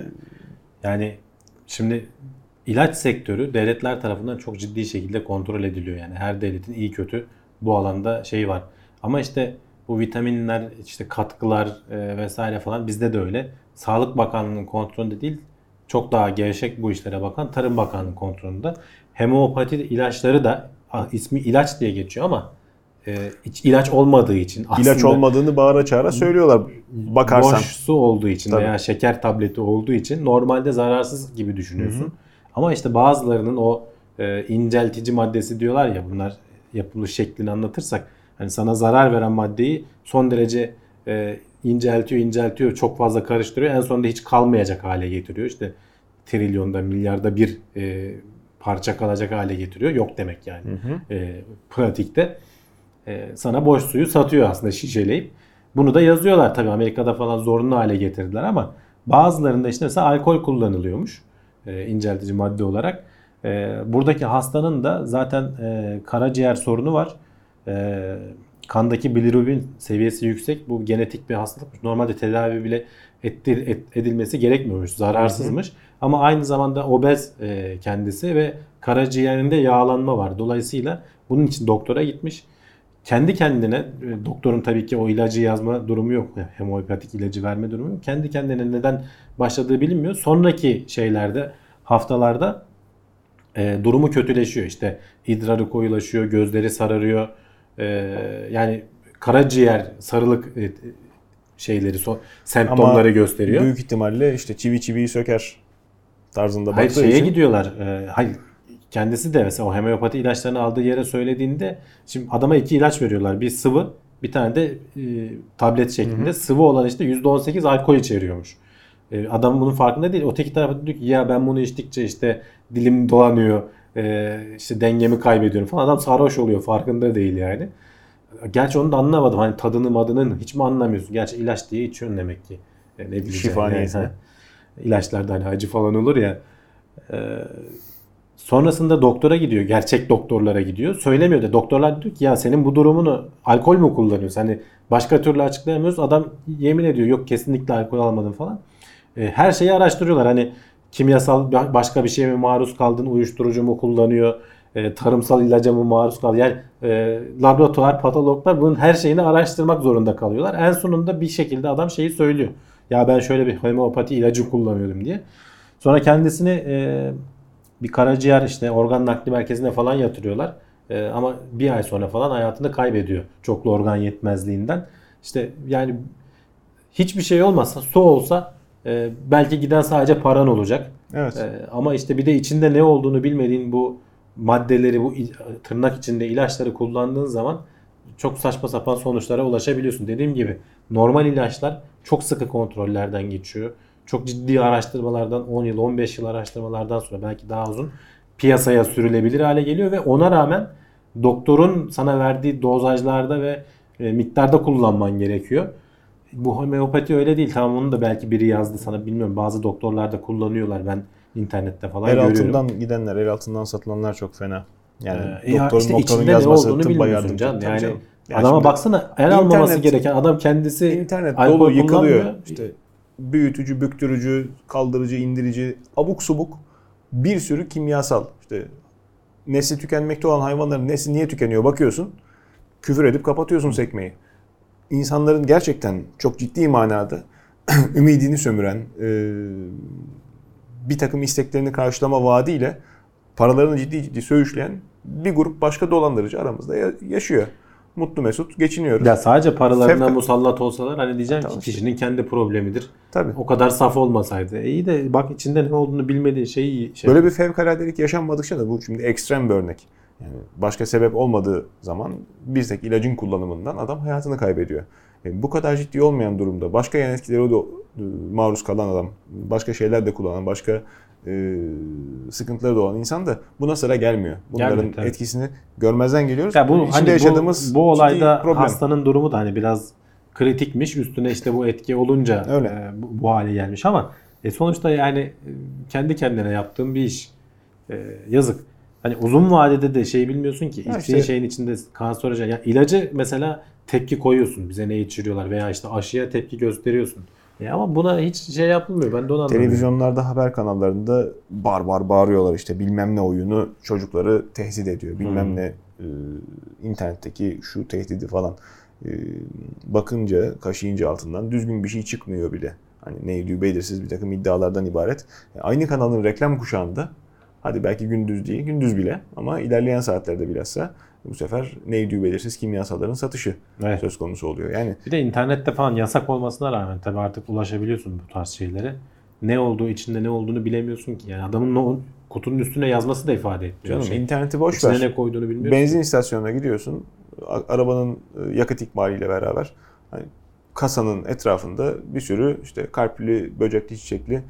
yani şimdi ilaç sektörü devletler tarafından çok ciddi şekilde kontrol ediliyor. Yani her devletin iyi kötü bu alanda şeyi var. Ama işte bu vitaminler, işte katkılar e, vesaire falan bizde de öyle. Sağlık Bakanlığı'nın kontrolünde değil, çok daha gevşek bu işlere bakan Tarım Bakanlığı'nın kontrolünde. Homeopati ilaçları da ismi ilaç diye geçiyor ama e, hiç ilaç olmadığı için aslında İlaç olmadığını bağıra çağıra söylüyorlar. Bakarsan. boş su olduğu için Tabii. veya şeker tableti olduğu için normalde zararsız gibi düşünüyorsun. Ama işte bazılarının o e, inceltici maddesi diyorlar ya bunlar yapılış şeklini anlatırsak hani sana zarar veren maddeyi son derece e, inceltiyor inceltiyor çok fazla karıştırıyor en sonunda hiç kalmayacak hale getiriyor. İşte trilyonda milyarda bir e, parça kalacak hale getiriyor. Yok demek yani e, pratikte. E, sana boş suyu satıyor aslında şişeleyip. Bunu da yazıyorlar tabii Amerika'da falan zorunlu hale getirdiler ama bazılarında işte mesela alkol kullanılıyormuş e, inceltici madde olarak. E, buradaki hastanın da zaten e, karaciğer sorunu var. E, kandaki bilirubin seviyesi yüksek. Bu genetik bir hastalık. Normalde tedavi bile ettir, et- edilmesi gerekmiyormuş. Zararsızmış. Ama aynı zamanda obez e, kendisi ve karaciğerinde yağlanma var. Dolayısıyla bunun için doktora gitmiş. Kendi kendine e, doktorun tabii ki o ilacı yazma durumu yok. Yani Homeopatik ilacı verme durumu yok. Kendi kendine neden başladığı bilinmiyor. Sonraki şeylerde haftalarda e, durumu kötüleşiyor. İşte idrarı koyulaşıyor, gözleri sararıyor. E, yani karaciğer sarılık e, şeyleri so- semptomları gösteriyor. Büyük ihtimalle işte çivi çiviyi söker tarzında Hayır baktığı şeye için. gidiyorlar. E, hayır kendisi de mesela o homeopati ilaçlarını aldığı yere söylediğinde şimdi adama iki ilaç veriyorlar. Bir sıvı, bir tane de e, tablet şeklinde. Sıvı olan işte %18 alkol içeriyormuş. E, adam bunun farkında değil. Öteki tarafta diyor ki ya ben bunu içtikçe işte dilim dolanıyor. E, işte dengemi kaybediyorum falan. Adam sarhoş oluyor. Farkında değil yani. Gerçi onu da anlamadım. Hani tadını madının hiç mi anlamıyorsun? Gerçi ilaç diye içiyorsun demek ki. E, ne bileyim. Şifa yani. Ha. İlaçlarda hani acı falan olur ya. E, sonrasında doktora gidiyor. Gerçek doktorlara gidiyor. Söylemiyor da doktorlar diyor ki ya senin bu durumunu alkol mü kullanıyorsun? Hani başka türlü açıklayamıyoruz. Adam yemin ediyor yok kesinlikle alkol almadım falan. E, her şeyi araştırıyorlar. Hani kimyasal ba- başka bir şeye mi maruz kaldın? Uyuşturucu mu kullanıyor? E, tarımsal ilaca mı maruz kaldı? Yani e, laboratuvar, patologlar bunun her şeyini araştırmak zorunda kalıyorlar. En sonunda bir şekilde adam şeyi söylüyor. Ya ben şöyle bir homeopati ilacı kullanıyordum diye. Sonra kendisini e, bir karaciğer işte organ nakli merkezine falan yatırıyorlar. E, ama bir ay sonra falan hayatını kaybediyor. Çoklu organ yetmezliğinden. İşte yani hiçbir şey olmasa su olsa e, belki giden sadece paran olacak. Evet. E, ama işte bir de içinde ne olduğunu bilmediğin bu maddeleri bu tırnak içinde ilaçları kullandığın zaman çok saçma sapan sonuçlara ulaşabiliyorsun. Dediğim gibi normal ilaçlar çok sıkı kontrollerden geçiyor. Çok ciddi araştırmalardan 10 yıl 15 yıl araştırmalardan sonra belki daha uzun piyasaya sürülebilir hale geliyor ve ona rağmen doktorun sana verdiği dozajlarda ve e, miktarda kullanman gerekiyor. Bu homeopati öyle değil. Tamam onu da belki biri yazdı sana bilmiyorum. Bazı doktorlar da kullanıyorlar. Ben internette falan El görüyorum. altından gidenler, el altından satılanlar çok fena. Yani Ee, doktorun işte doktorun yazması olduğunu tıbba bilmiyorsun yardım. canım. Yani canım. Ya adama şimdi baksana el almaması gereken adam kendisi internet dolu yıkılıyor. İşte büyütücü, büktürücü, kaldırıcı, indirici, abuk subuk bir sürü kimyasal. İşte nesli tükenmekte olan hayvanların nesli niye tükeniyor bakıyorsun. Küfür edip kapatıyorsun sekmeyi. İnsanların gerçekten çok ciddi manada (clears throat) ümidini sömüren, e, bir takım isteklerini karşılama vaadiyle paralarını ciddi ciddi söğüşleyen bir grup başka dolandırıcı aramızda ya- yaşıyor. Mutlu mesut geçiniyoruz. Ya sadece paralarına Fevka- musallat olsalar hani diyeceğim Tamam ki kişinin kendi problemidir. Tabii. O kadar saf olmasaydı. E iyi de bak içinde ne olduğunu bilmediği şeyi şey. Böyle bir fevkaladelik yaşanmadıkça da bu şimdi ekstrem bir örnek. Yani başka sebep olmadığı zaman bir tek ilacın kullanımından adam hayatını kaybediyor. E, bu kadar ciddi olmayan durumda başka yan etkilere de e, maruz kalan adam, başka şeyler de kullanan, başka e, sıkıntıları da olan insan da buna sıra gelmiyor. Bunların Gelmiyor, tabii. etkisini görmezden geliyoruz. ya bu İçinde hani yaşadığımız bu, bu olayda problem. hastanın durumu da hani biraz kritikmiş. Üstüne işte bu etki olunca Öyle. e, bu, bu hale gelmiş ama e, sonuçta yani e, kendi kendine yaptığın bir iş. E, yazık. Hani uzun vadede de şey bilmiyorsun ki içtiğin işte- şeyin içinde kanserojen. Ya ilacı mesela tepki koyuyorsun. Bize ne içiriyorlar veya işte aşıya tepki gösteriyorsun. E ama buna hiç şey yapılmıyor. Ben de onu anlamıyorum. Televizyonlarda haber kanallarında bar bar bağırıyorlar işte bilmem ne oyunu çocukları tehdit ediyor. Bilmem Hmm. ne e, internetteki şu tehdidi falan. E, bakınca kaşıyınca altından düzgün bir şey çıkmıyor bile. Hani neydi belirsiz bir takım iddialardan ibaret. E, aynı kanalın reklam kuşağında hadi belki gündüz değil gündüz bile ama ilerleyen saatlerde bilhassa bu sefer neydi belirsiz kimyasalların satışı Evet. söz konusu oluyor. Yani Bir de internette falan yasak olmasına rağmen tabii artık ulaşabiliyorsun bu tarz şeylere. Ne olduğu içinde ne olduğunu bilemiyorsun ki. Yani adamın o kutunun üstüne yazması da ifade etmiyor. canım şey. interneti boş İçine ver. ne koyduğunu bilmiyorsun. Benzin istasyonuna gidiyorsun. Arabanın e, yakıt ikmaliyle beraber hani kasanın etrafında bir sürü işte kalpli, böcekli, çiçekli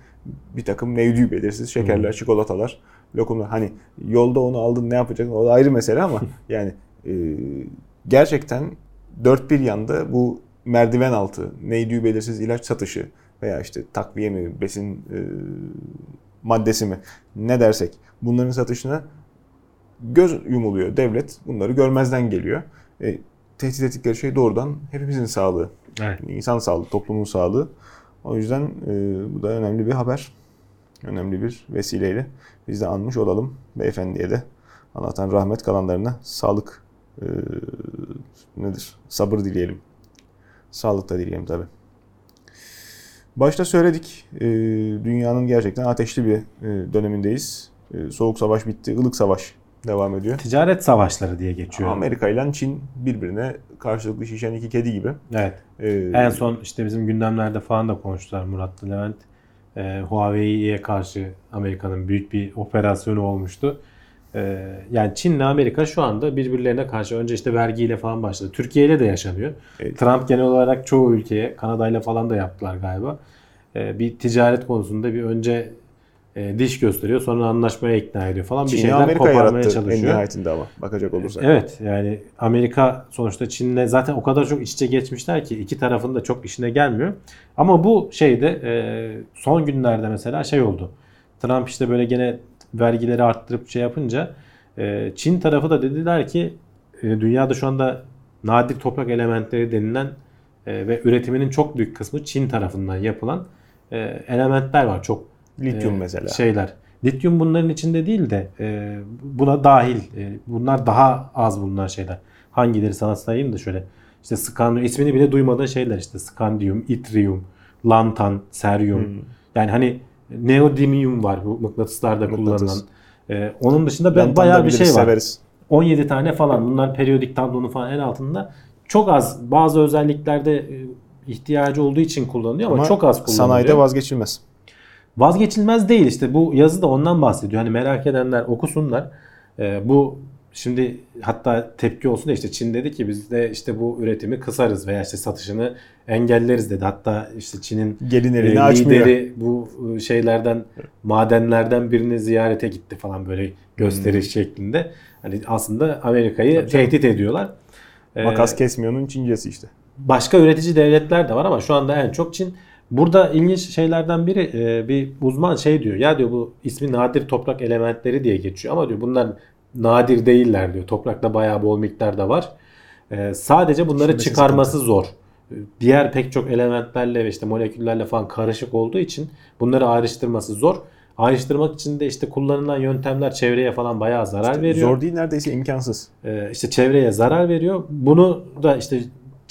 bir takım nevdü belirsiz şekerler, çikolatalar, lokumlar. Hani yolda onu aldın ne yapacaksın o da ayrı mesele ama (laughs) yani e, gerçekten dört bir yanda bu merdiven altı, neydi belirsiz ilaç satışı veya işte takviye mi, besin e, maddesi mi ne dersek bunların satışına göz yumuluyor. Devlet bunları görmezden geliyor. E, tehdit ettikleri şey doğrudan hepimizin sağlığı. Evet. İnsan sağlığı, toplumun sağlığı. O yüzden e, bu da önemli bir haber. Önemli bir vesileyle biz de anmış olalım. Beyefendiye de Allah'tan rahmet kalanlarına sağlık e, nedir? Sabır dileyelim. Sağlık da dileyelim tabii. Başta söyledik. e, dünyanın gerçekten ateşli bir e, dönemindeyiz. E, soğuk savaş bitti. ılık savaş devam ediyor. Ticaret savaşları diye geçiyor. Amerika ile Çin birbirine karşılıklı şişen iki kedi gibi. Evet. E, En son işte bizim gündemlerde falan da konuştular Murat'la Levent. Ee, Huawei'ye karşı Amerika'nın büyük bir operasyonu olmuştu. Ee, yani Çin'le Amerika şu anda birbirlerine karşı önce işte vergiyle falan başladı. Türkiye ile de yaşanıyor. Trump genel olarak çoğu ülkeye, Kanada'yla falan da yaptılar galiba. Ee, bir ticaret konusunda bir önce e, diş gösteriyor sonra anlaşmaya ikna ediyor falan bir Çin'i şeyler Amerika koparmaya yarattı en çalışıyor. nihayetinde ama bakacak olursak. Evet yani Amerika sonuçta Çin'le zaten o kadar çok iç içe geçmişler ki iki tarafın da çok işine gelmiyor. Ama bu şeyde e, son günlerde mesela şey oldu. Trump işte böyle gene vergileri arttırıp şey yapınca e, Çin tarafı da dediler ki e, dünyada şu anda nadir toprak elementleri denilen e, ve üretiminin çok büyük kısmı Çin tarafından yapılan e, elementler var. Çok Lityum e, mesela. Şeyler. Lityum bunların içinde değil de e, buna dahil. E, bunlar daha az bulunan şeyler. Hangileri sana sayayım da şöyle. İşte skandium ismini bile duymadığın şeyler işte skandium, itrium, lantan, seryum. Hmm. Yani hani neodymium var bu mıknatıslarda Mıknatıs. kullanılan. E, onun dışında ben bayağı bir şey var. Severiz. 17 tane falan. Bunlar periyodik tablonun falan en altında. Çok az bazı özelliklerde e, ihtiyacı olduğu için kullanılıyor ama, çok az kullanılıyor. Sanayide vazgeçilmez. Vazgeçilmez değil işte bu yazı da ondan bahsediyor. Hani merak edenler okusunlar. Ee, bu Şimdi hatta tepki olsun da işte Çin dedi ki biz de işte bu üretimi kısarız veya işte satışını engelleriz dedi. Hatta işte Çin'in Gelin e, elini açmıyor. lideri bu e, şeylerden madenlerden birini ziyarete gitti falan böyle gösteriş şeklinde. Hani aslında Amerika'yı Hmm. Tehdit ediyorlar. Ee, Makas kesmiyor'nun Çincesi işte. başka üretici devletler de var ama şu anda en çok Çin. Burada ilginç şeylerden biri e, bir uzman şey diyor. Ya diyor bu ismi nadir toprak elementleri diye geçiyor ama diyor bunlar nadir değiller diyor. Toprakta bayağı bol miktarda var. E, sadece bunları İşlemesi çıkarması zor. E, Diğer pek çok elementlerle ve işte moleküllerle falan karışık olduğu için bunları ayrıştırması zor. Ayrıştırmak için de işte kullanılan yöntemler çevreye falan bayağı zarar veriyor. Zor değil neredeyse imkansız. Ee, işte çevreye zarar veriyor. Bunu da işte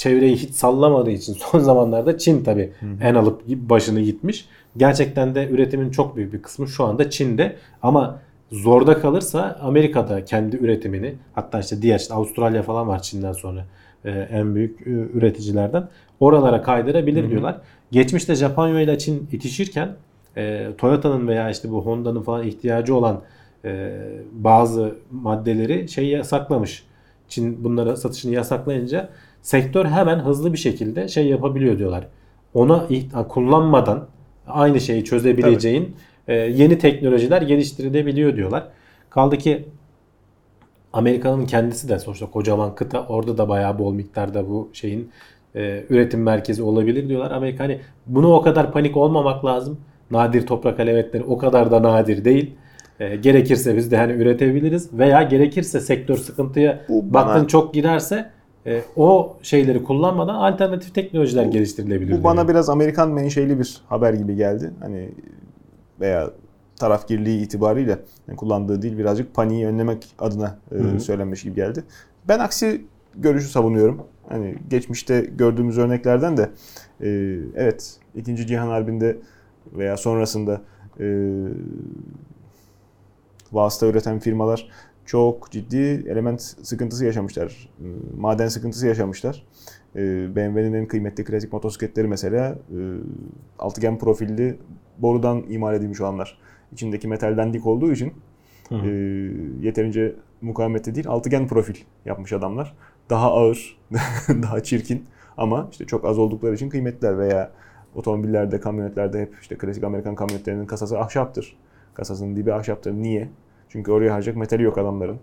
çevreyi hiç sallamadığı için (laughs) son zamanlarda Çin tabi en alıp başını gitmiş. Gerçekten de üretimin çok büyük bir kısmı şu anda Çin'de ama zorda kalırsa Amerika'da kendi üretimini hatta işte diğer işte Avustralya falan var Çin'den sonra e, en büyük e, üreticilerden oralara kaydırabilir diyorlar. Geçmişte Japonya ile Çin itişirken e, Toyota'nın veya işte bu Honda'nın falan ihtiyacı olan e, bazı maddeleri şey yasaklamış. Çin bunları satışını yasaklayınca sektör hemen hızlı bir şekilde şey yapabiliyor diyorlar. Ona kullanmadan aynı şeyi çözebileceğin e, yeni teknolojiler geliştirilebiliyor diyorlar. Kaldı ki Amerika'nın kendisi de sonuçta kocaman kıta orada da bayağı bol miktarda bu şeyin e, üretim merkezi olabilir diyorlar. Amerika hani bunu o kadar panik olmamak lazım. Nadir toprak elementleri o kadar da nadir değil. E, gerekirse biz de hani üretebiliriz veya gerekirse sektör sıkıntıya Bu baktın bana- çok girerse e, o şeyleri kullanmadan alternatif teknolojiler geliştirilebilir. Bu bana diyor. biraz Amerikan menşeli bir haber gibi geldi. Hani veya tarafgirliği itibariyle yani kullandığı dil birazcık paniği önlemek adına e, söylenmiş gibi geldi. Ben aksi görüşü savunuyorum. Hani geçmişte gördüğümüz örneklerden de e, evet 2. Cihan Harbi'nde veya sonrasında e, vasıta üreten firmalar çok ciddi element sıkıntısı yaşamışlar. Maden sıkıntısı yaşamışlar. E, BMW'nin en kıymetli klasik motosikletleri mesela e, altıgen profilli borudan imal edilmiş olanlar. İçindeki metalden dik olduğu için Hı hı. e, yeterince mukavemette değil altıgen profil yapmış adamlar. Daha ağır, (laughs) daha çirkin ama işte çok az oldukları için kıymetliler veya otomobillerde, kamyonetlerde hep işte klasik Amerikan kamyonetlerinin kasası ahşaptır. Kasasının dibi ahşaptır. Niye? Çünkü oraya harcayacak metali yok adamların.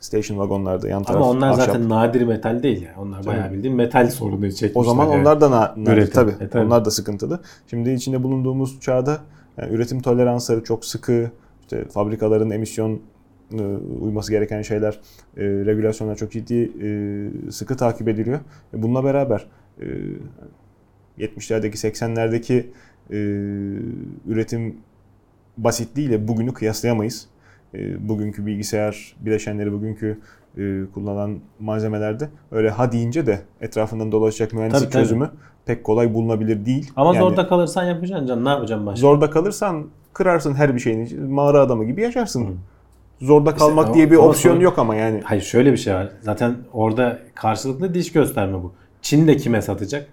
Station vagonlarda yan taraf Ama onlar ahşap. zaten nadir metal değil ya. Onlar bayağı bildiğin metal sorunu çekmişler. O zaman yani. onlar da na- nadir Üretim. tabii. E, tabii. Onlar da sıkıntılı. Şimdi içinde bulunduğumuz çağda yani üretim toleransları çok sıkı. İşte fabrikaların emisyon e, uyması gereken şeyler, e, regülasyonlar çok ciddi e, sıkı takip ediliyor. E, Bununla beraber e, 70'lerdeki 80'lerdeki e, üretim basitliğiyle bugünü kıyaslayamayız. E, bugünkü bilgisayar bileşenleri, bugünkü e, kullanılan malzemelerde öyle ha deyince de etrafından dolaşacak mühendislik Tabii, tabii. çözümü pek kolay bulunabilir değil. Ama Yani zorda kalırsan yapacaksın canım. Ne yapacaksın başka? zorda kalırsan kırarsın her bir şeyini. Mağara adamı gibi yaşarsın. Zorda İşte kalmak o- diye bir opsiyon sonra- yok ama yani. Hayır şöyle bir şey var. Zaten orada karşılıklı diş gösterme bu. Çin de kime satacak?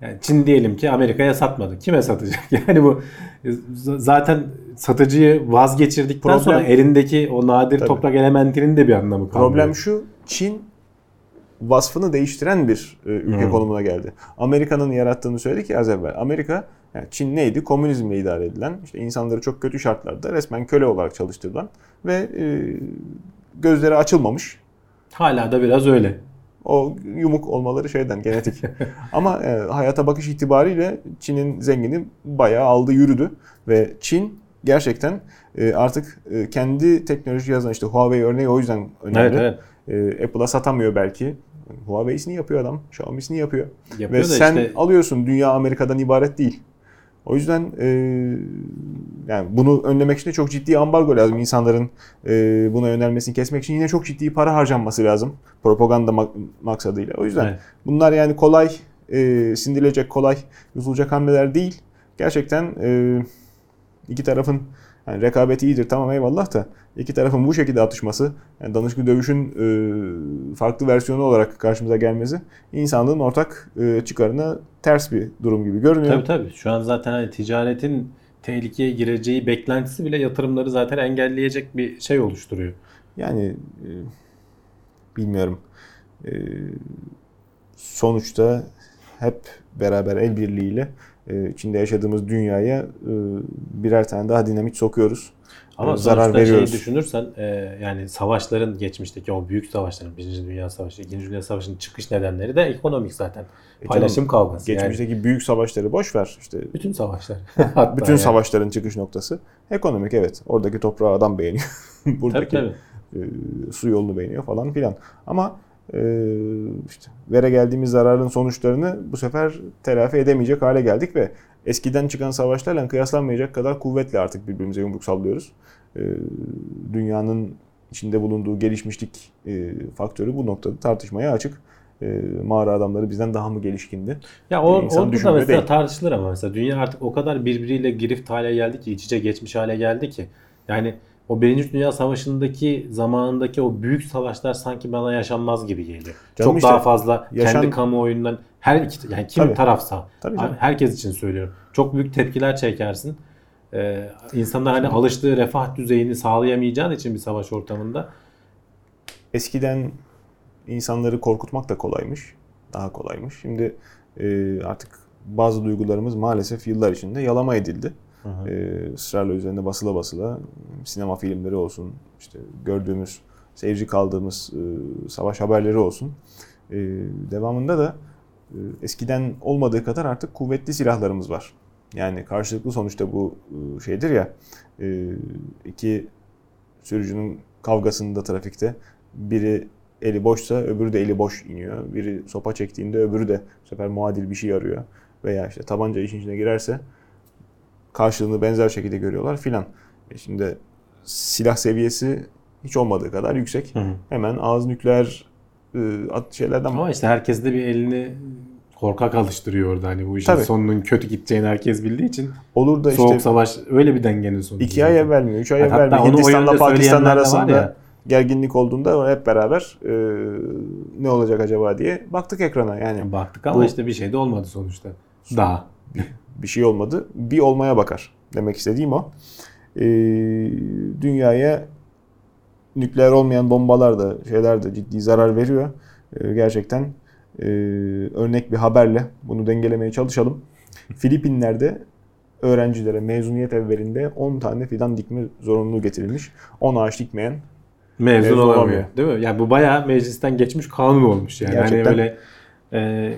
Yani Çin diyelim ki Amerika'ya satmadı. Kime satacak? (laughs) Yani bu z- zaten satıcıyı vazgeçirdikten Problem- sonra elindeki o nadir Tabii. toprak elementinin de bir anlamı kalmıyor. Problem şu, Çin vasfını değiştiren bir e, ülke Hmm. konumuna geldi. Amerika'nın yarattığını söyledik ya az evvel. Amerika, yani Çin neydi? Komünizmle idare edilen, işte insanları çok kötü şartlarda resmen köle olarak çalıştırılan ve e, gözleri açılmamış. Hala da biraz öyle. O yumuk olmaları şeyden genetik. (laughs) Ama e, hayata bakış itibariyle Çin'in zengini bayağı aldı yürüdü ve Çin gerçekten e, artık e, kendi teknoloji yazan işte Huawei örneği o yüzden önemli. Evet evet. E, Apple'a satamıyor belki. Huawei'sini yapıyor adam. Xiaomi'sini yapıyor. Yapıyor Ve sen işte alıyorsun. Dünya Amerika'dan ibaret değil. O yüzden e, yani bunu önlemek için de çok ciddi ambargo lazım. İnsanların e, buna yönelmesini kesmek için yine çok ciddi para harcanması lazım. Propaganda mak- maksadıyla. O yüzden Evet. bunlar yani kolay e, sindirilecek, kolay yutulacak hamleler değil. Gerçekten e, iki tarafın yani rekabeti iyidir tamam eyvallah da iki tarafın bu şekilde atışması, yani danışıklı dövüşün e, farklı versiyonu olarak karşımıza gelmesi insanlığın ortak e, çıkarına ters bir durum gibi görünüyor. Tabii tabii. Şu an zaten hani ticaretin tehlikeye gireceği beklentisi bile yatırımları zaten engelleyecek bir şey oluşturuyor. Yani e, bilmiyorum. E, sonuçta hep beraber el birliğiyle içinde yaşadığımız dünyaya e, birer tane daha dinamit sokuyoruz. Ama E, zarar veriyoruz. şeyi düşünürsen e, yani savaşların geçmişteki o büyük savaşların Birinci Dünya Savaşı, İkinci Dünya Savaşı'nın çıkış nedenleri de ekonomik zaten. E, Paylaşım tamam, kavgası. Yani Geçmişteki büyük savaşları boş ver. İşte bütün savaşlar. (laughs) Bütün yani. savaşların çıkış noktası ekonomik evet. Oradaki toprağı adam beğeniyor. (laughs) Tabii Buradaki tabii. e, su yolunu beğeniyor falan filan. Ama e, işte vere geldiğimiz zararın sonuçlarını bu sefer telafi edemeyecek hale geldik ve eskiden çıkan savaşlarla kıyaslanmayacak kadar kuvvetli artık birbirimize yumruk sallıyoruz. E, dünyanın içinde bulunduğu gelişmişlik e, faktörü bu noktada tartışmaya açık. E, mağara adamları bizden daha mı gelişkindi? Ya o, orada da mesela değil. tartışılır ama mesela dünya artık o kadar birbiriyle girift hale geldi ki iç içe geçmiş hale geldi ki yani o Birinci Dünya Savaşı'ndaki zamanındaki o büyük savaşlar sanki bana yaşanmaz gibi geliyor. Canım Çok işte daha fazla yaşan- kendi kamuoyundan her iki yani kim Tabii. tarafsa Tabii canım. herkes için söylüyorum. Çok büyük tepkiler çekersin. Ee, insanlar hani alıştığı refah düzeyini sağlayamayacağın için bir savaş ortamında Eskiden insanları korkutmak da kolaymış. Daha kolaymış. Şimdi e, artık bazı duygularımız maalesef yıllar içinde yalama edildi. E, ısrarla üzerinde basıla basıla sinema filmleri olsun, işte gördüğümüz, seyirci kaldığımız e, savaş haberleri olsun. E, devamında da e, eskiden olmadığı kadar artık kuvvetli silahlarımız var. Yani karşılıklı sonuçta bu e, şeydir ya, e, iki sürücünün kavgasında trafikte biri eli boşsa öbürü de eli boş iniyor. Biri sopa çektiğinde öbürü de bu sefer muadil bir şey arıyor. Veya işte tabanca işin içine girerse karşılığını benzer şekilde görüyorlar filan. E şimdi silah seviyesi hiç olmadığı kadar yüksek. Hı hı. Hemen ağız nükleer e, şeylerden ama işte herkes de bir elini korkak alıştırıyor orada hani bu işin Tabii. sonunun kötü gideceğini herkes bildiği için olur da soğuk işte savaş öyle bir dengenin sonucu. iki ay evvel mi, üç ay Hatta evvel mi Hindistan'la Pakistan arasında gerginlik olduğunda hep beraber e, ne olacak acaba diye baktık ekrana. Yani Baktık ama Bu- işte bir şey de olmadı sonuçta. Daha. (laughs) bir şey olmadı. Bir olmaya bakar. Demek istediğim o. Ee, dünyaya nükleer olmayan bombalar da şeyler de ciddi zarar veriyor. Ee, gerçekten e, örnek bir haberle bunu dengelemeye çalışalım. Filipinler'de öğrencilere mezuniyet evvelinde 10 tane fidan dikme zorunluluğu getirilmiş. 10 ağaç dikmeyen Mezun, Mezun olamıyor. olamıyor. Değil mi? Yani bu bayağı meclisten geçmiş kanun olmuş yani. Gerçekten. Hani böyle e,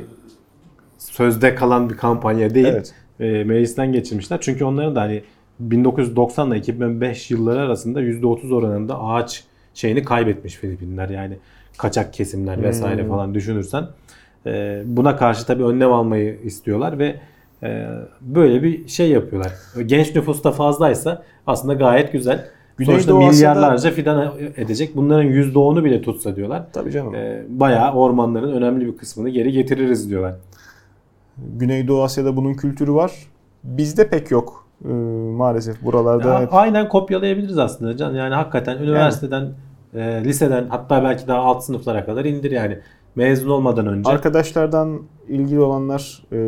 sözde kalan bir kampanya değil. Evet. E, meclisten geçirmişler. Çünkü onların da hani 1990 ile 2005 yılları arasında %30 oranında ağaç şeyini kaybetmiş Filipinler. Yani kaçak kesimler vesaire Hmm. falan düşünürsen. E, buna karşı tabii önlem almayı istiyorlar ve e, böyle bir şey yapıyorlar. Genç nüfus da fazlaysa aslında gayet güzel. Sonuçta Güneydoğu Asya'da- milyarlarca fidan edecek. Bunların %10'u bile tutsa diyorlar. Tabii canım. E, bayağı ormanların önemli bir kısmını geri getiririz diyorlar. Güneydoğu Asya'da bunun kültürü var. Bizde pek yok. Ee, maalesef buralarda Ya, hep aynen kopyalayabiliriz aslında Can. Yani hakikaten üniversiteden, e, liseden hatta belki daha alt sınıflara kadar indir yani. Mezun olmadan önce. Arkadaşlardan ilgili olanlar e,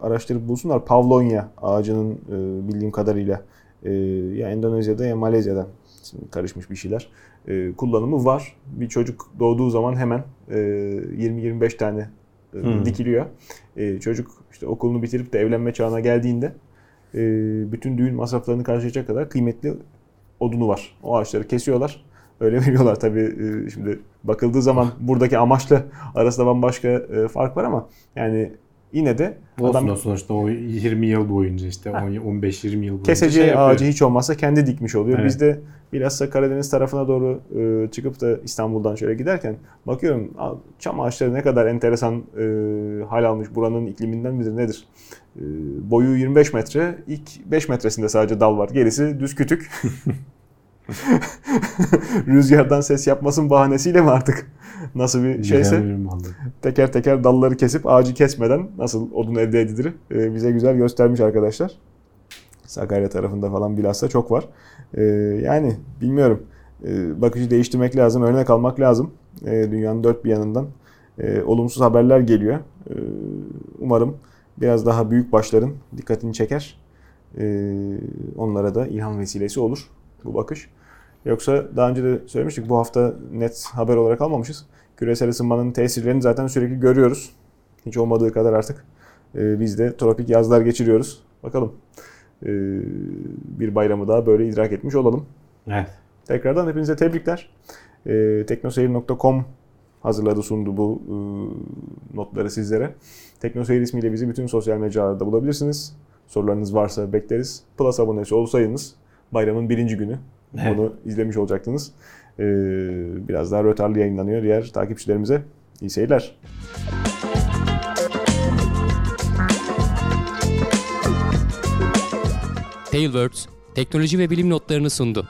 araştırıp bulsunlar. Pavlonya ağacının e, bildiğim kadarıyla e, ya Endonezya'da ya Malezya'da şimdi karışmış bir şeyler. E, kullanımı var. Bir çocuk doğduğu zaman hemen e, 20-25 tane e, Hmm. dikiliyor. E, çocuk işte okulunu bitirip de evlenme çağına geldiğinde e, bütün düğün masraflarını karşılayacak kadar kıymetli odunu var. O ağaçları kesiyorlar. Öyle (laughs) veriyorlar tabii e, şimdi bakıldığı zaman buradaki amaçla arasında bambaşka e, fark var ama yani yine de Olsun adam sonuçta o 20 yıl boyunca işte 15-20 yıl boyunca keseceği şey ağacı hiç olmazsa kendi dikmiş oluyor. Evet. Biz de bilhassa Karadeniz tarafına doğru e, çıkıp da İstanbul'dan şöyle giderken bakıyorum "Aa, çam ağaçları ne kadar enteresan e, hal almış buranın ikliminden midir nedir? E, boyu 25 metre ilk 5 metresinde sadece dal var gerisi düz kütük. (laughs) (laughs) Rüzgardan ses yapmasın bahanesiyle mi artık nasıl bir şeyse teker teker dalları kesip ağacı kesmeden nasıl odun elde edilir e, bize güzel göstermiş arkadaşlar. Sakarya tarafında falan bilhassa çok var. E, yani bilmiyorum. E, bakışı değiştirmek lazım, örnek almak lazım. E, dünyanın dört bir yanından e, olumsuz haberler geliyor. E, umarım biraz daha büyük başların dikkatini çeker. E, onlara da ilham vesilesi olur bu bakış. Yoksa daha önce de söylemiştik bu hafta net haber olarak almamışız. Küresel ısınmanın tesirlerini zaten sürekli görüyoruz. Hiç olmadığı kadar artık e, biz de tropik yazlar geçiriyoruz. Bakalım e, bir bayramı daha böyle idrak etmiş olalım. Evet. Tekrardan hepinize tebrikler. E, teknoseyir.com hazırladı sundu bu e, notları sizlere. Teknoseyir ismiyle bizi bütün sosyal mecralarda bulabilirsiniz. Sorularınız varsa bekleriz. Plus abonesi olsaydınız bayramın birinci günü Evet. bunu izlemiş olacaktınız. E, biraz daha rötarlı yayınlanıyor diğer takipçilerimize. İyi seyirler. Tailwords teknoloji ve bilim notlarını sundu.